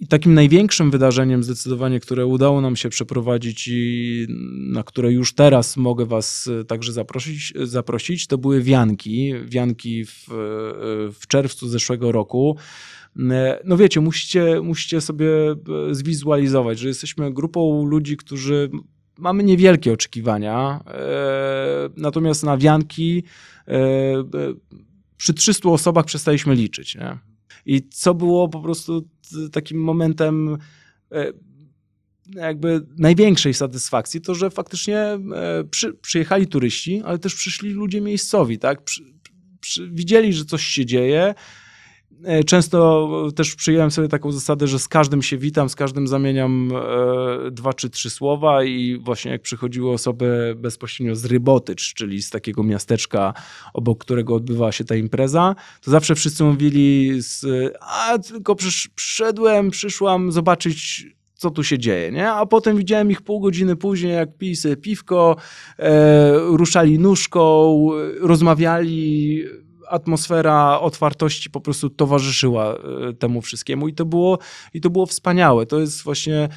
I takim największym wydarzeniem, zdecydowanie, które udało nam się przeprowadzić i na które już teraz mogę Was także zaprosić, zaprosić to były wianki. Wianki w, w czerwcu zeszłego roku. E, no wiecie, musicie, musicie sobie e, zwizualizować, że jesteśmy grupą ludzi, którzy mamy niewielkie oczekiwania, e, natomiast na wianki przy 300 osobach przestaliśmy liczyć. Nie? I co było po prostu takim momentem jakby największej satysfakcji, to że faktycznie przy, przyjechali turyści, ale też przyszli ludzie miejscowi, tak? Przy, przy, widzieli, że coś się dzieje, często też przyjąłem sobie taką zasadę, że z każdym się witam, z każdym zamieniam e, dwa czy trzy słowa i właśnie jak przychodziły osoby bezpośrednio z Rybotycz, czyli z takiego miasteczka, obok którego odbywała się ta impreza, to zawsze wszyscy mówili, z, a tylko przysz, przyszedłem, przyszłam zobaczyć co tu się dzieje, nie? A potem widziałem ich pół godziny później, jak pili piwko, e, ruszali nóżką, rozmawiali, atmosfera otwartości po prostu towarzyszyła e, temu wszystkiemu i to było, i to było wspaniałe. To jest właśnie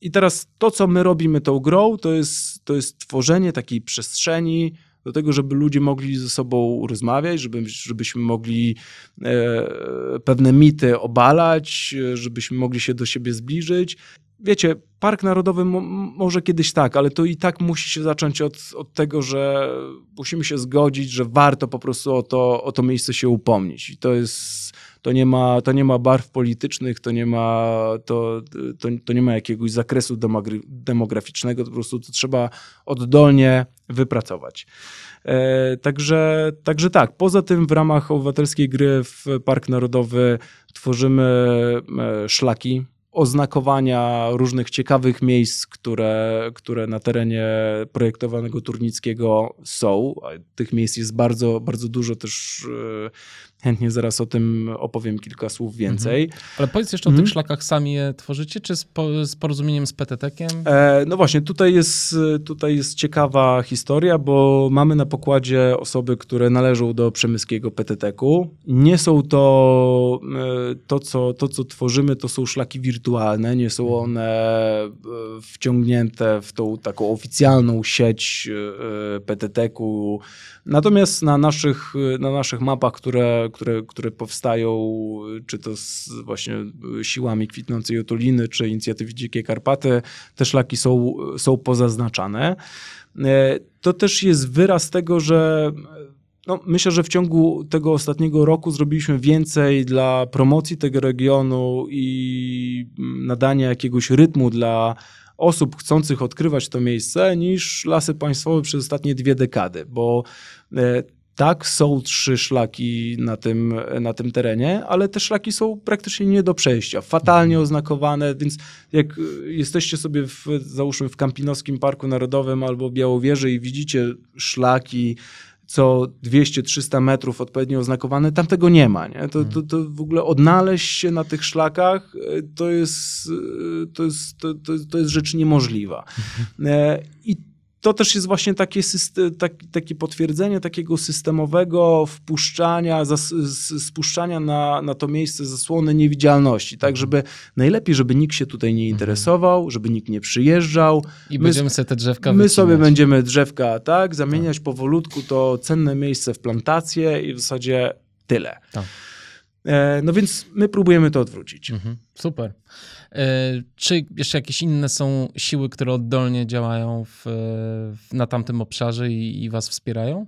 i teraz to, co my robimy tą grą, to jest, to jest tworzenie takiej przestrzeni do tego, żeby ludzie mogli ze sobą rozmawiać, żeby, żebyśmy mogli e, pewne mity obalać, żebyśmy mogli się do siebie zbliżyć wiecie, park narodowy może kiedyś tak, ale to i tak musi się zacząć od, od tego, że musimy się zgodzić, że warto po prostu o to, o to miejsce się upomnieć. I to jest, to nie ma, to nie ma barw politycznych, to nie ma, to, to, to nie ma jakiegoś zakresu demograficznego, to po prostu to trzeba oddolnie wypracować. E, także, także tak, poza tym w ramach obywatelskiej gry w Park Narodowy tworzymy e, szlaki oznakowania różnych ciekawych miejsc, które, które na terenie projektowanego Turnickiego są. Tych miejsc jest bardzo, bardzo dużo też e, chętnie zaraz o tym opowiem kilka słów więcej. Mhm. Ale powiedz jeszcze mhm. o tych szlakach, sami je tworzycie, czy z, po, z porozumieniem z PTT-kiem? E, no właśnie, tutaj jest, tutaj jest ciekawa historia, bo mamy na pokładzie osoby, które należą do przemyskiego PTT-ku. Nie są to, e, to co, to co tworzymy, to są szlaki wirtualne, nie są mhm. one e, wciągnięte w tą taką oficjalną sieć e, PTT-ku. Natomiast na naszych, na naszych mapach, które, które, które powstają, czy to z właśnie siłami kwitnącej otuliny, czy inicjatywy Dzikie Karpaty, te szlaki są, są pozaznaczane. E, to też jest wyraz tego, że no, myślę, że w ciągu tego ostatniego roku zrobiliśmy więcej dla promocji tego regionu i nadania jakiegoś rytmu dla osób chcących odkrywać to miejsce niż lasy państwowe przez ostatnie dwie dekady, bo e, tak, są trzy szlaki na tym, na tym terenie, ale te szlaki są praktycznie nie do przejścia, fatalnie oznakowane, więc jak jesteście sobie, w, załóżmy, w Kampinowskim Parku Narodowym albo Białowieży i widzicie szlaki co 200-300 metrów odpowiednio oznakowane, tam tego nie ma. Nie? To, to, to w ogóle odnaleźć się na tych szlakach e, to jest, to jest, to, to, to jest rzecz niemożliwa. E, I to też jest właśnie takie, tak, takie potwierdzenie takiego systemowego wpuszczania, zas, spuszczania na, na to miejsce zasłony niewidzialności, tak, żeby najlepiej, żeby nikt się tutaj nie mhm. interesował, żeby nikt nie przyjeżdżał. I my, będziemy sobie te drzewka My wycinać. sobie będziemy drzewka, tak, zamieniać tak. powolutku to cenne miejsce w plantację i w zasadzie tyle. Tak. E, no więc my próbujemy to odwrócić. Mhm, super. E, czy jeszcze jakieś inne są siły, które oddolnie działają w, na tamtym obszarze i, i was wspierają?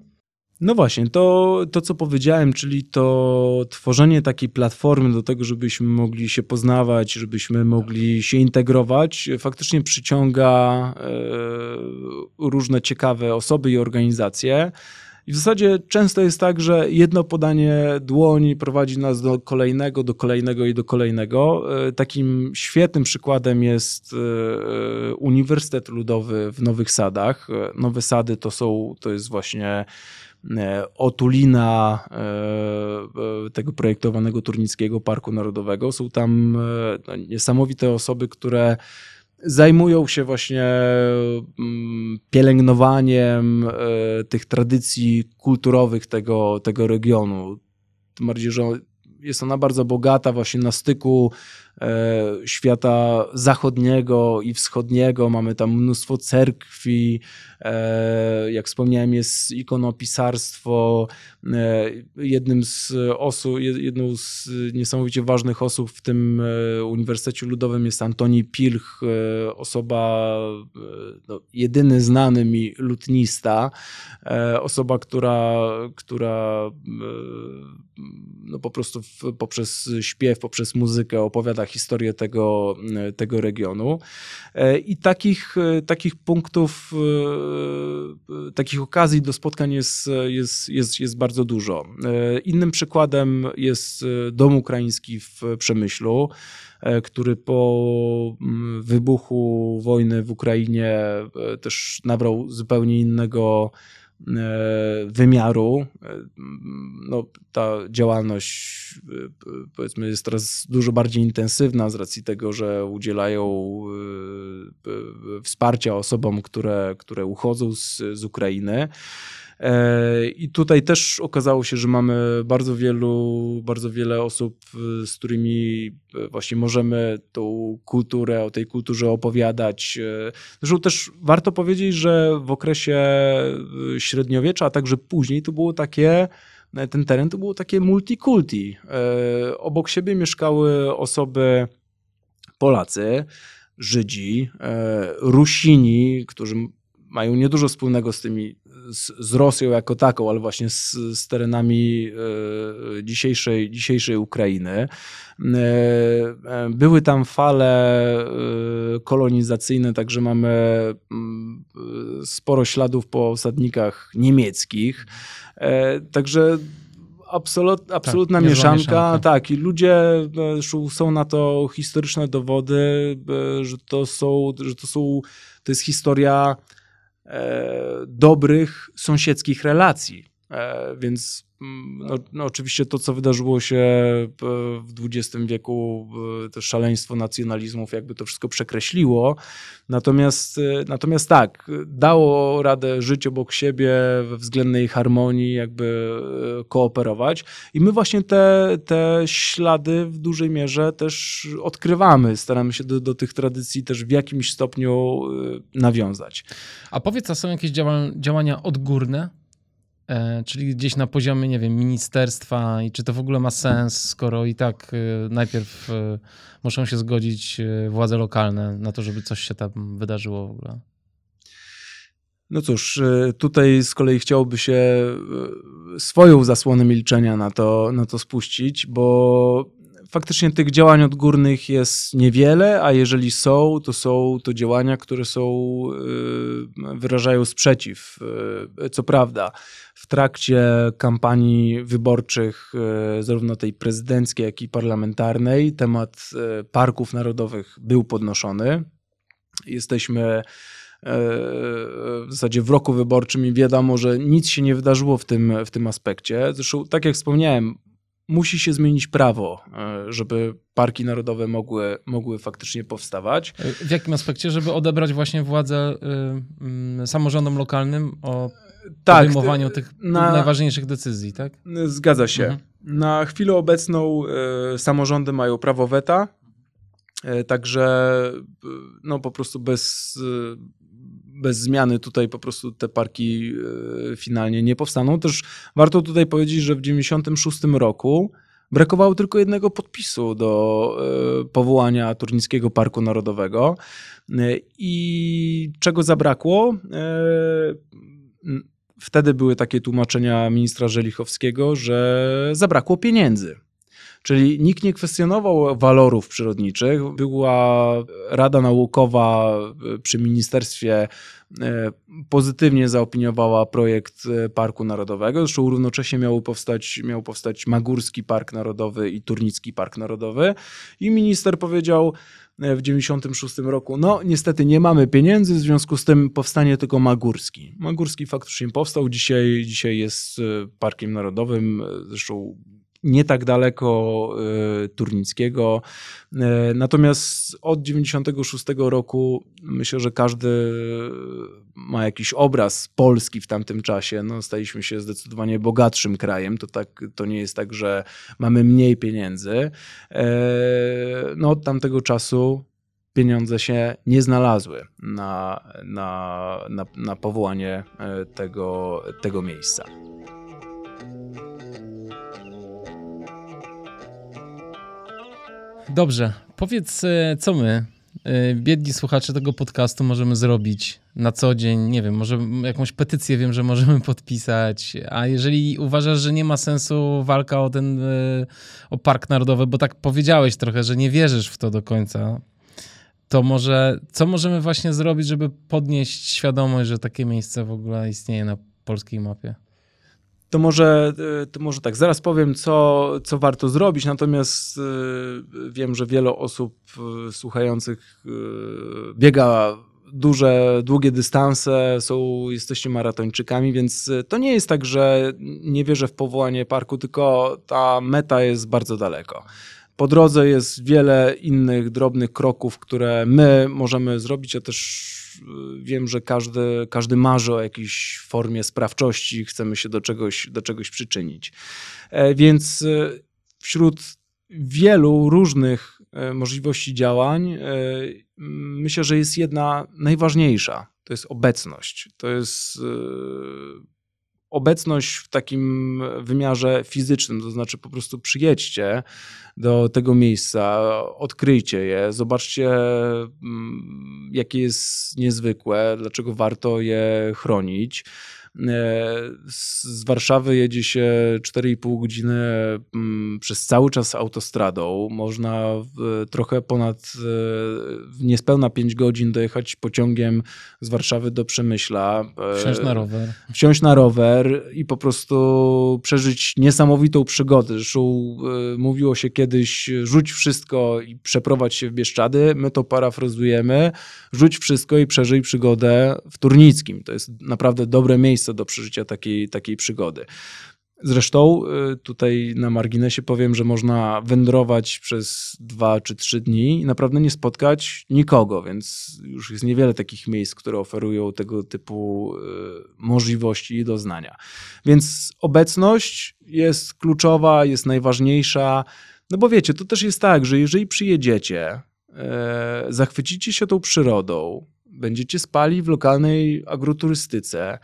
No właśnie, to, to co powiedziałem, czyli to tworzenie takiej platformy do tego, żebyśmy mogli się poznawać, żebyśmy mogli się integrować, faktycznie przyciąga e, różne ciekawe osoby i organizacje. I w zasadzie często jest tak, że jedno podanie dłoni prowadzi nas do kolejnego, do kolejnego i do kolejnego. E, takim świetnym przykładem jest e, Uniwersytet Ludowy w Nowych Sadach. E, Nowe Sady to są, to jest właśnie otulina tego projektowanego Turnickiego Parku Narodowego. Są tam no, niesamowite osoby, które zajmują się właśnie mm, pielęgnowaniem e, tych tradycji kulturowych tego, tego regionu. Tym bardziej, że jest ona bardzo bogata właśnie na styku świata zachodniego i wschodniego. Mamy tam mnóstwo cerkwi, e, jak wspomniałem, jest ikonopisarstwo. E, jednym z osób, jedną z niesamowicie ważnych osób w tym Uniwersytecie Ludowym jest Antoni Pilch, osoba, no, jedyny znany mi lutnista, osoba, która, która no, po prostu poprzez śpiew, poprzez muzykę opowiada historię tego, tego regionu. E, I takich, e, takich punktów, e, takich okazji do spotkań jest, jest, jest, jest bardzo dużo. Innym przykładem jest Dom Ukraiński w Przemyślu, który po wybuchu wojny w Ukrainie też nabrał zupełnie innego E, wymiaru. E, no, ta działalność e, powiedzmy jest teraz dużo bardziej intensywna z racji tego, że udzielają wsparcia osobom, które, które uchodzą z, z Ukrainy. E, I tutaj też okazało się, że mamy bardzo wielu, bardzo wiele osób, z którymi e, właśnie możemy tą kulturę, o tej kulturze opowiadać. E, zresztą też warto powiedzieć, że w okresie średniowiecza, a także później to było takie, ten teren to było takie multikulti. Obok siebie mieszkały osoby Polacy, Żydzi, Rusini, którzy mają niedużo wspólnego z tymi z, z Rosją jako taką, ale właśnie z, z terenami e, dzisiejszej, dzisiejszej Ukrainy. E, e, były tam fale kolonizacyjne, także mamy mm, sporo śladów po osadnikach niemieckich. Także absolut, tak, absolutna tak, mieszanka, mieszanka, tak, i ludzie, są na to historyczne dowody, że to są, że to są, to jest historia dobrych sąsiedzkich relacji. E, więc mm, no, no, oczywiście to, co wydarzyło się w XX wieku, to szaleństwo nacjonalizmów, jakby to wszystko przekreśliło. Natomiast, e, natomiast tak, dało radę żyć obok siebie we względnej harmonii, jakby e, kooperować. I my właśnie te, te ślady w dużej mierze też odkrywamy. Staramy się do, do tych tradycji też w jakimś stopniu nawiązać. A powiedz, a są jakieś działania odgórne? E, czyli gdzieś na poziomie, nie wiem, ministerstwa i czy to w ogóle ma sens, skoro i tak e, najpierw e, muszą się zgodzić władze lokalne na to, żeby coś się tam wydarzyło w ogóle. No cóż, tutaj z kolei chciałoby się swoją zasłonę milczenia na to, na to spuścić, bo faktycznie tych działań odgórnych jest niewiele, a jeżeli są, to są to działania, które są, wyrażają sprzeciw. Co prawda, w trakcie kampanii wyborczych, e, zarówno tej prezydenckiej, jak i parlamentarnej, temat parków narodowych był podnoszony. Jesteśmy w zasadzie w roku wyborczym i wiadomo, że nic się nie wydarzyło w tym, w tym aspekcie. Zresztą, tak jak wspomniałem, musi się zmienić prawo, żeby parki narodowe mogły, mogły faktycznie powstawać. W jakim aspekcie? Żeby odebrać właśnie władzę y, y, samorządom lokalnym o tak, podejmowaniu tych na, najważniejszych decyzji, tak? Zgadza się. Mhm. Na chwilę obecną y, samorządy mają prawo weta, y, także no po prostu bez, bez zmiany tutaj po prostu te parki finalnie nie powstaną. Też warto tutaj powiedzieć, że w 1996 roku brakowało tylko jednego podpisu do powołania Turnickiego Parku Narodowego. I czego zabrakło? wtedy były takie tłumaczenia ministra Żelichowskiego, że zabrakło pieniędzy. Czyli nikt nie kwestionował walorów przyrodniczych. Była Rada Naukowa e, przy ministerstwie e, pozytywnie zaopiniowała projekt e, Parku Narodowego. Zresztą równocześnie miał powstać, miał powstać Magórski Park Narodowy i Turnicki Park Narodowy. I minister powiedział, w 96 roku. No, niestety nie mamy pieniędzy, w związku z tym powstanie tylko Magórski. Magórski faktycznie powstał, dzisiaj, dzisiaj jest parkiem narodowym, zresztą nie tak daleko y, Turnickiego. Y, natomiast od 96 roku myślę, że każdy ma jakiś obraz Polski w tamtym czasie. No, staliśmy się zdecydowanie bogatszym krajem. To, tak, to nie jest tak, że mamy mniej pieniędzy. E, no, od tamtego czasu pieniądze się nie znalazły na, na, na, na powołanie tego, tego miejsca. Dobrze, powiedz, e, co my, e, biedni słuchacze tego podcastu, możemy zrobić na co dzień. Nie wiem, może jakąś petycję wiem, że możemy podpisać. A jeżeli uważasz, że nie ma sensu walka o ten, e, o Park Narodowy, bo tak powiedziałeś trochę, że nie wierzysz w to do końca, to może co możemy właśnie zrobić, żeby podnieść świadomość, że takie miejsce w ogóle istnieje na polskiej mapie? To może, e, to może tak, zaraz powiem, co, co warto zrobić, natomiast e, wiem, że wiele osób e, słuchających biega duże, długie dystanse, są, jesteście maratończykami, więc to nie jest tak, że nie wierzę w powołanie parku, tylko ta meta jest bardzo daleko. Po drodze jest wiele innych drobnych kroków, które my możemy zrobić, ja też wiem, że każdy, każdy marzy o jakiejś formie sprawczości, chcemy się do czegoś, do czegoś przyczynić. E, więc e, wśród wielu różnych e, możliwości działań, myślę, że jest jedna najważniejsza. To jest obecność. To jest obecność w takim wymiarze fizycznym, to znaczy po prostu przyjedźcie do tego miejsca, odkryjcie je, zobaczcie, mm, jakie jest niezwykłe, dlaczego warto je chronić. E, z Warszawy jedzie się 4,5 godziny mm, przez cały czas autostradą. Można trochę ponad, e, niespełna 5 godzin dojechać pociągiem z Warszawy do Przemyśla. E, wsiąść na rower. Wsiąść na rower i po prostu przeżyć niesamowitą przygodę. Zresztą mówiło się kiedyś, rzuć wszystko i przeprowadź się w Bieszczady. My to parafrazujemy. Rzuć wszystko i przeżyj przygodę w Turnickim. To jest naprawdę dobre miejsce miejsce do przeżycia takiej, takiej przygody. Zresztą y, tutaj na marginesie powiem, że można wędrować przez dwa czy trzy dni i naprawdę nie spotkać nikogo, więc już jest niewiele takich miejsc, które oferują tego typu y, możliwości i doznania. Więc obecność jest kluczowa, jest najważniejsza. No bo wiecie, to też jest tak, że jeżeli przyjedziecie, e, zachwycicie się tą przyrodą, będziecie spali w lokalnej agroturystyce,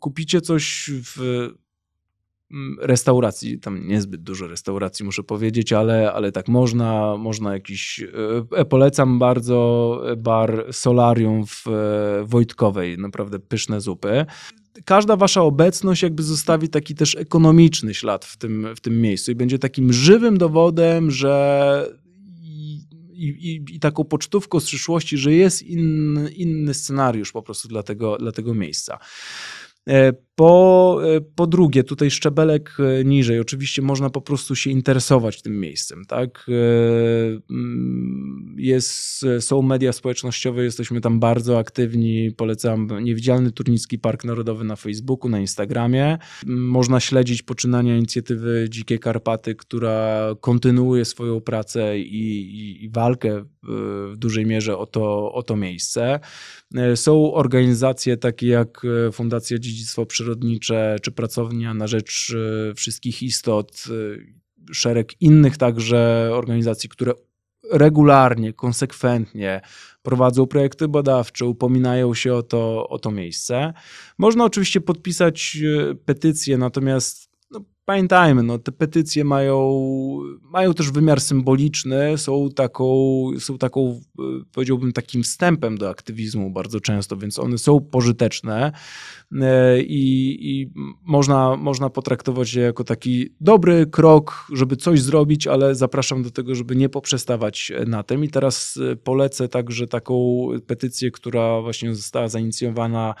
kupicie coś w mm, restauracji, tam niezbyt dużo restauracji muszę powiedzieć, ale, ale tak można, można jakiś, e, polecam bardzo bar Solarium w Wojtkowej, naprawdę pyszne zupy. Każda wasza obecność jakby zostawi taki też ekonomiczny ślad w tym, w tym miejscu i będzie takim żywym dowodem, że i, i, i taką pocztówką z przyszłości, że jest inny, inny scenariusz po prostu dla tego, dla tego miejsca. E, po, e, po drugie, tutaj szczebelek e, niżej, oczywiście można po prostu się interesować tym miejscem, tak? Mm, jest, są media społecznościowe, jesteśmy tam bardzo aktywni, polecam Niewidzialny Turnicki Park Narodowy na Facebooku, na Instagramie. Można śledzić poczynania inicjatywy Dzikie Karpaty, która kontynuuje swoją pracę i, i, i walkę w dużej mierze o to, o to miejsce. Są organizacje takie jak Fundacja Dziedzictwo Przyrodnicze, przyrodnicze, czy pracownia na rzecz e, wszystkich istot, e, szereg innych także organizacji, które regularnie, konsekwentnie prowadzą projekty badawcze, upominają się o to, o to miejsce. Można oczywiście podpisać e, petycję, natomiast pamiętajmy, no, te petycje mają, mają też wymiar symboliczny, są taką, są taką, powiedziałbym, takim wstępem do aktywizmu bardzo często, więc one są pożyteczne e, i, i można, można potraktować je jako taki dobry krok, żeby coś zrobić, ale zapraszam do tego, żeby nie poprzestawać na tym. I teraz polecę także taką petycję, która właśnie została zainicjowana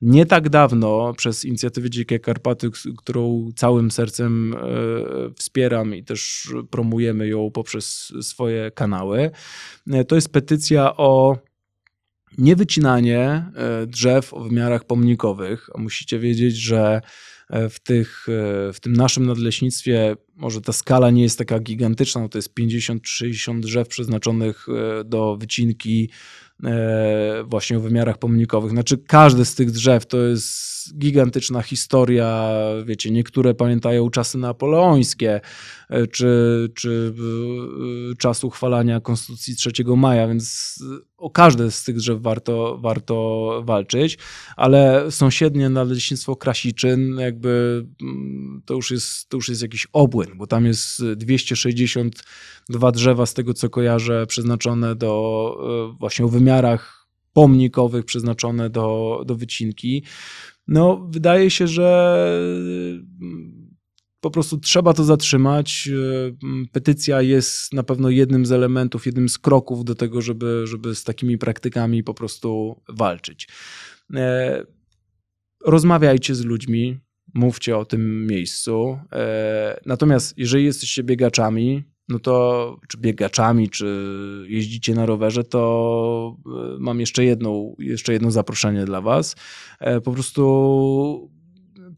nie tak dawno przez inicjatywę Dzikie Karpaty, którą całym sercem e, wspieram i też promujemy ją poprzez swoje kanały. E, to jest petycja o niewycinanie e, drzew o wymiarach pomnikowych. Musicie wiedzieć, że w, tych, w tym naszym nadleśnictwie może ta skala nie jest taka gigantyczna, to jest 50-60 drzew przeznaczonych do wycinki właśnie o wymiarach pomnikowych. Znaczy każde z tych drzew to jest gigantyczna historia, wiecie, niektóre pamiętają czasy napoleońskie, e, czy, czy e, czas uchwalania Konstytucji 3 maja, więc o każde z tych drzew warto, warto walczyć, ale sąsiednie nadleśnictwo Krasiczyn jakby mm, to już, jest, to już jest jakiś obłęd, bo tam jest 262 drzewa z tego co kojarzę przeznaczone do właśnie o wymiarach pomnikowych przeznaczone do, do wycinki. No, wydaje się, że mm, po prostu trzeba to zatrzymać. E, petycja jest na pewno jednym z elementów, jednym z kroków do tego, żeby, żeby z takimi praktykami po prostu walczyć. E, rozmawiajcie z ludźmi, mówcie o tym miejscu. E, natomiast jeżeli jesteście biegaczami, no to czy biegaczami, czy jeździcie na rowerze, to e, mam jeszcze jedną, jeszcze jedno zaproszenie dla was. E, po prostu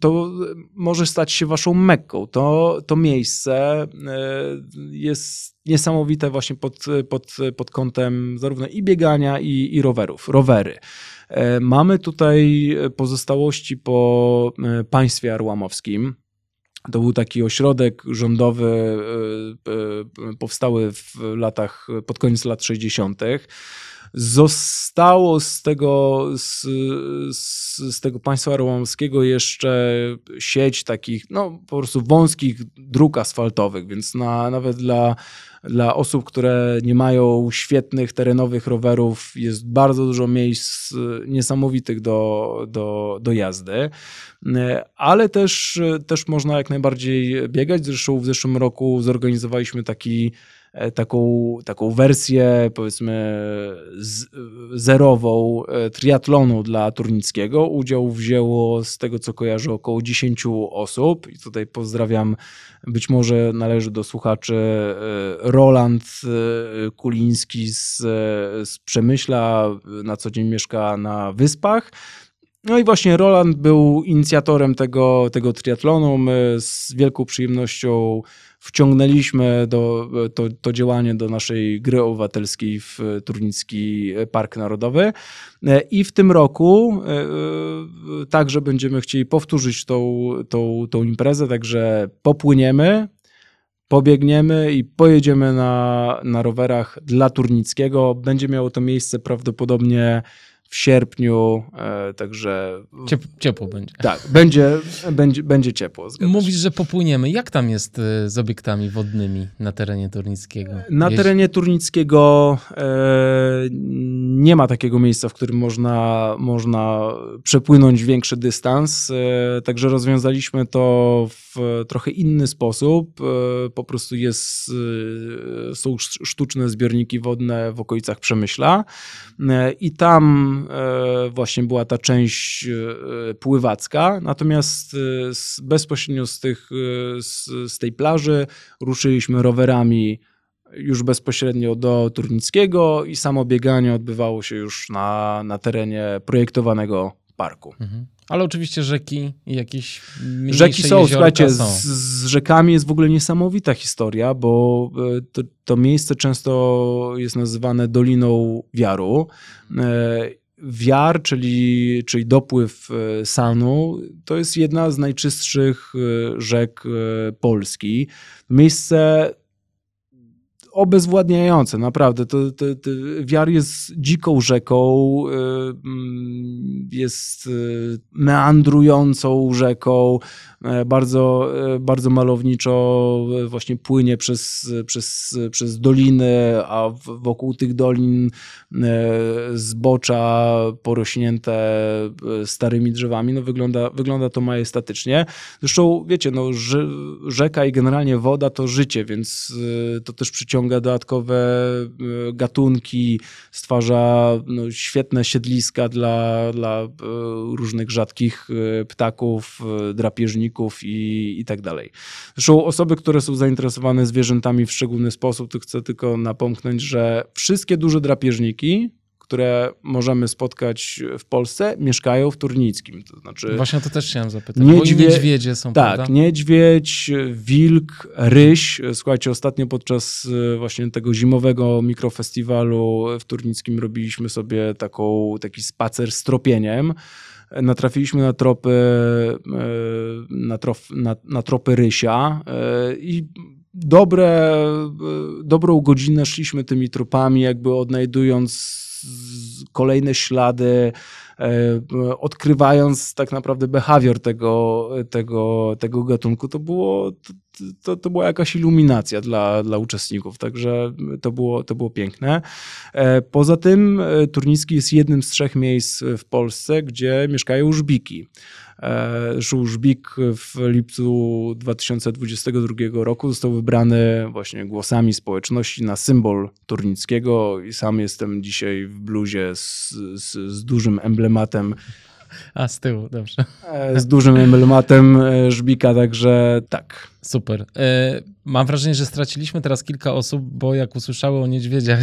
to może stać się waszą mekką. To, to miejsce e, jest niesamowite właśnie pod, pod, pod kątem zarówno i biegania, i, i rowerów. Rowery. Mamy tutaj pozostałości po państwie arłamowskim. To był taki ośrodek rządowy e, e, powstały w latach, pod koniec lat 60. Zostało z tego, z, z, z tego państwa romskiego jeszcze sieć takich, no po prostu wąskich dróg asfaltowych, więc na, nawet dla, dla osób, które nie mają świetnych terenowych rowerów, jest bardzo dużo miejsc niesamowitych do, do, do jazdy, ale też, też można jak najbardziej biegać. Zresztą w zeszłym roku zorganizowaliśmy taki taką, taką wersję powiedzmy z, zerową e, triatlonu dla Turnickiego. Udział wzięło z tego co kojarzę około 10 osób i tutaj pozdrawiam, być może należy do słuchaczy e, Roland Kuliński z, z Przemyśla, na co dzień mieszka na Wyspach No i właśnie Roland był inicjatorem tego, tego triatlonu. My z wielką przyjemnością wciągnęliśmy do, to, to działanie do naszej gry obywatelskiej w Turnicki Park Narodowy. I w tym roku e, e, także będziemy chcieli powtórzyć tą, tą, tą imprezę, także popłyniemy, pobiegniemy i pojedziemy na, na rowerach dla Turnickiego. Będzie miało to miejsce prawdopodobnie w sierpniu, e, także... Ciep ciepło będzie. Tak, będzie, będzie, będzie ciepło. Mówisz, że popłyniemy. Jak tam jest e, z obiektami wodnymi na terenie Turnickiego? Na terenie Turnickiego e, nie ma takiego miejsca, w którym można, można przepłynąć większy dystans, e, także rozwiązaliśmy to w trochę inny sposób. E, po prostu jest, e, są sztuczne zbiorniki wodne w okolicach Przemyśla i tam E, właśnie była ta część e, pływacka, natomiast e, bezpośrednio z, tych, z, z tej plaży ruszyliśmy rowerami już bezpośrednio do Turnickiego i samo bieganie odbywało się już na, na terenie projektowanego parku. Mhm. Ale oczywiście rzeki i jakieś Rzeki są, słuchajcie, są. Z, z, rzekami jest w ogóle niesamowita historia, bo to, to miejsce często jest nazywane Doliną Wiaru Wiar, czyli, czyli dopływ e, Sanu, to jest jedna z najczystszych e, rzek e, Polski. Miejsce obezwładniające, naprawdę. To, to, to, wiar jest dziką rzeką, jest meandrującą rzeką, bardzo, e, bardzo malowniczo właśnie płynie przez, przez, przez doliny, a wokół tych dolin e, zbocza porośnięte starymi drzewami. No wygląda, wygląda to majestatycznie. Zresztą wiecie, no, rzeka i generalnie woda to życie, więc to też przyciąga dodatkowe gatunki, stwarza no, świetne siedliska dla, dla różnych rzadkich ptaków, drapieżników, i, i tak dalej. Zresztą osoby, które są zainteresowane zwierzętami w szczególny sposób, to chcę tylko napomknąć, że wszystkie duże drapieżniki, które możemy spotkać w Polsce, mieszkają w Turnickim. To znaczy, Właśnie to też chciałem zapytać, niedźwie... niedźwiedzie są, Tak, prawda? niedźwiedź, wilk, ryś. Słuchajcie, ostatnio podczas e, właśnie tego zimowego mikrofestiwalu w Turnickim robiliśmy sobie taką, taki spacer z tropieniem natrafiliśmy na tropy, e, na, trof, na, na tropy rysia e, i dobre, e, dobrą godzinę szliśmy tymi tropami, jakby odnajdując kolejne ślady, odkrywając tak naprawdę behawior tego, tego, tego gatunku, to, było, to, to była jakaś iluminacja dla, dla uczestników, także to było, to było piękne. E, poza tym e, Turnicki jest jednym z trzech miejsc w Polsce, gdzie mieszkają żbiki. E, żbik w lipcu 2022 roku został wybrany właśnie głosami społeczności na symbol Turnickiego i sam jestem dzisiaj w bluzie z, z, z dużym emblematem a, z tyłu, dobrze. E, z dużym emblematem e, Żbika, także tak. Super. Mam wrażenie, że straciliśmy teraz kilka osób, bo jak usłyszały o niedźwiedziach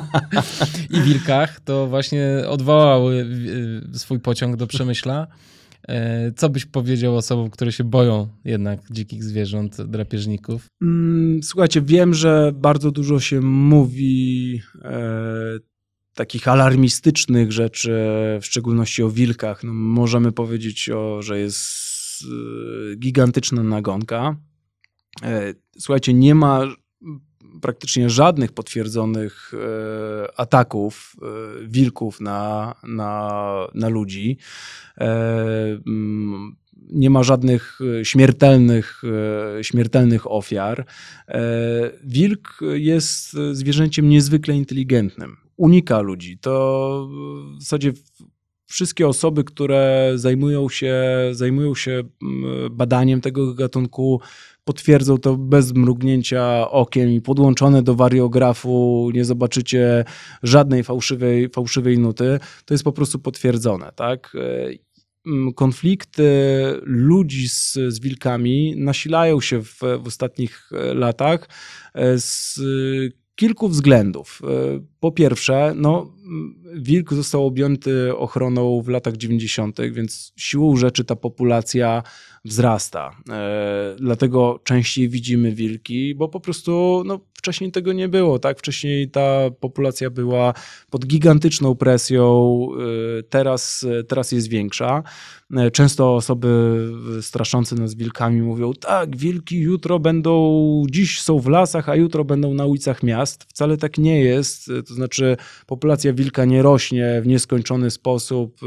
[LAUGHS] i wilkach, to właśnie odwołały swój pociąg do Przemyśla. Co byś powiedział osobom, które się boją jednak dzikich zwierząt, drapieżników? Mm, słuchajcie, wiem, że bardzo dużo się mówi takich alarmistycznych rzeczy, w szczególności o wilkach, no możemy powiedzieć, o, że jest y, gigantyczna nagonka. E, słuchajcie, nie ma praktycznie żadnych potwierdzonych e, ataków e, wilków na, na, na ludzi. Mm, nie ma żadnych śmiertelnych, śmiertelnych ofiar. Wilk jest zwierzęciem niezwykle inteligentnym unika ludzi. To w zasadzie wszystkie osoby, które zajmują się, zajmują się mm, badaniem tego gatunku, potwierdzą to bez mrugnięcia okiem i podłączone do wariografu nie zobaczycie żadnej fałszywej, fałszywej nuty. To jest po prostu potwierdzone, tak? Mm, konflikty ludzi z, z wilkami nasilają się w, w ostatnich latach z kilku względów. E, po pierwsze, no, wilk został objęty ochroną w latach 90., więc siłą rzeczy ta populacja wzrasta. E, dlatego częściej widzimy wilki, bo po prostu no, wcześniej tego nie było. Tak? Wcześniej ta populacja była pod gigantyczną presją, e, teraz, teraz jest większa. E, często osoby straszące nas wilkami mówią: tak, wilki jutro będą, dziś są w lasach, a jutro będą na ulicach miast. Wcale tak nie jest. To znaczy, populacja wilka nie rośnie w nieskończony sposób.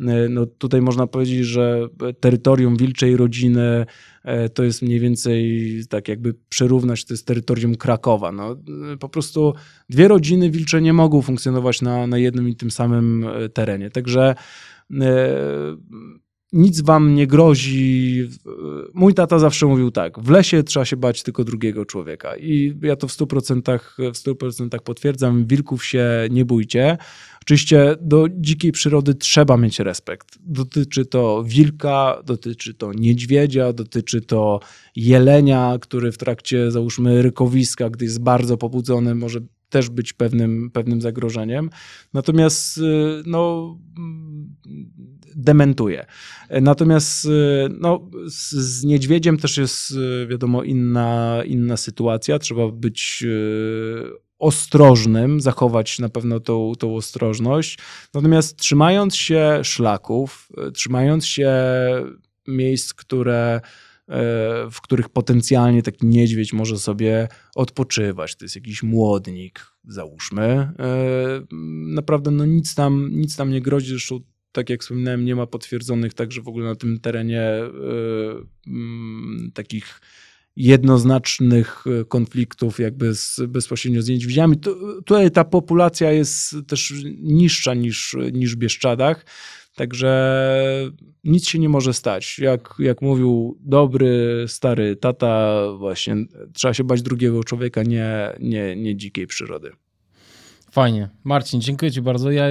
E, no tutaj można powiedzieć, że terytorium wilczej rodziny e, to jest mniej więcej tak jakby przerównać, to jest terytorium Krakowa. No, po prostu dwie rodziny wilcze nie mogą funkcjonować na, na jednym i tym samym terenie. Także nic wam nie grozi. Mój tata zawsze mówił tak, w lesie trzeba się bać tylko drugiego człowieka i ja to w 100%, w 100% potwierdzam, wilków się nie bójcie. Oczywiście do dzikiej przyrody trzeba mieć respekt. Dotyczy to wilka, dotyczy to niedźwiedzia, dotyczy to jelenia, który w trakcie, załóżmy, rykowiska, gdy jest bardzo pobudzony, może też być pewnym, pewnym zagrożeniem. Natomiast y, no, dementuje. Natomiast y, no, z, z, niedźwiedziem też jest y, wiadomo inna, inna sytuacja. Trzeba być ostrożnym, zachować na pewno tą, tą ostrożność. Natomiast trzymając się szlaków, trzymając się miejsc, które w których potencjalnie taki niedźwiedź może sobie odpoczywać. To jest jakiś młodnik, załóżmy. E, naprawdę no nic, tam, nic tam nie grozi. Zresztą, tak jak wspominałem, nie ma potwierdzonych także w ogóle na tym terenie e, takich jednoznacznych konfliktów jakby z, bezpośrednio z niedźwiedziami. tutaj ta populacja jest też niższa niż, niż w Bieszczadach. Także nic się nie może stać. Jak, jak mówił dobry, stary tata, właśnie trzeba się bać drugiego człowieka, nie, nie, nie dzikiej przyrody. Fajnie. Marcin, dziękuję Ci bardzo. Ja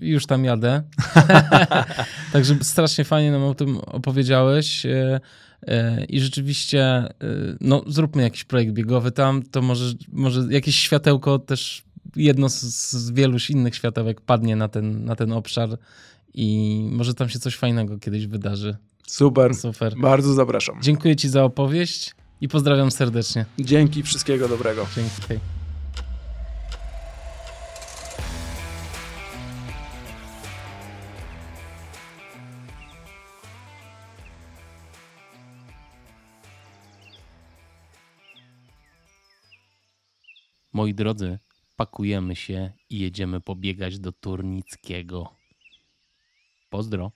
już tam jadę. [LAUGHS] [LAUGHS] Także strasznie fajnie nam o tym opowiedziałeś. E, e, I rzeczywiście, e, no, zróbmy jakiś projekt biegowy tam. To może, może jakieś światełko też jedno z, z wielu innych światełek padnie na ten, na ten obszar i może tam się coś fajnego kiedyś wydarzy. Super. Super. Bardzo zapraszam. Dziękuję Ci za opowieść i pozdrawiam serdecznie. Dzięki, wszystkiego dobrego. Dzięki. Moi drodzy, pakujemy się i jedziemy pobiegać do Turnickiego. Pozdro.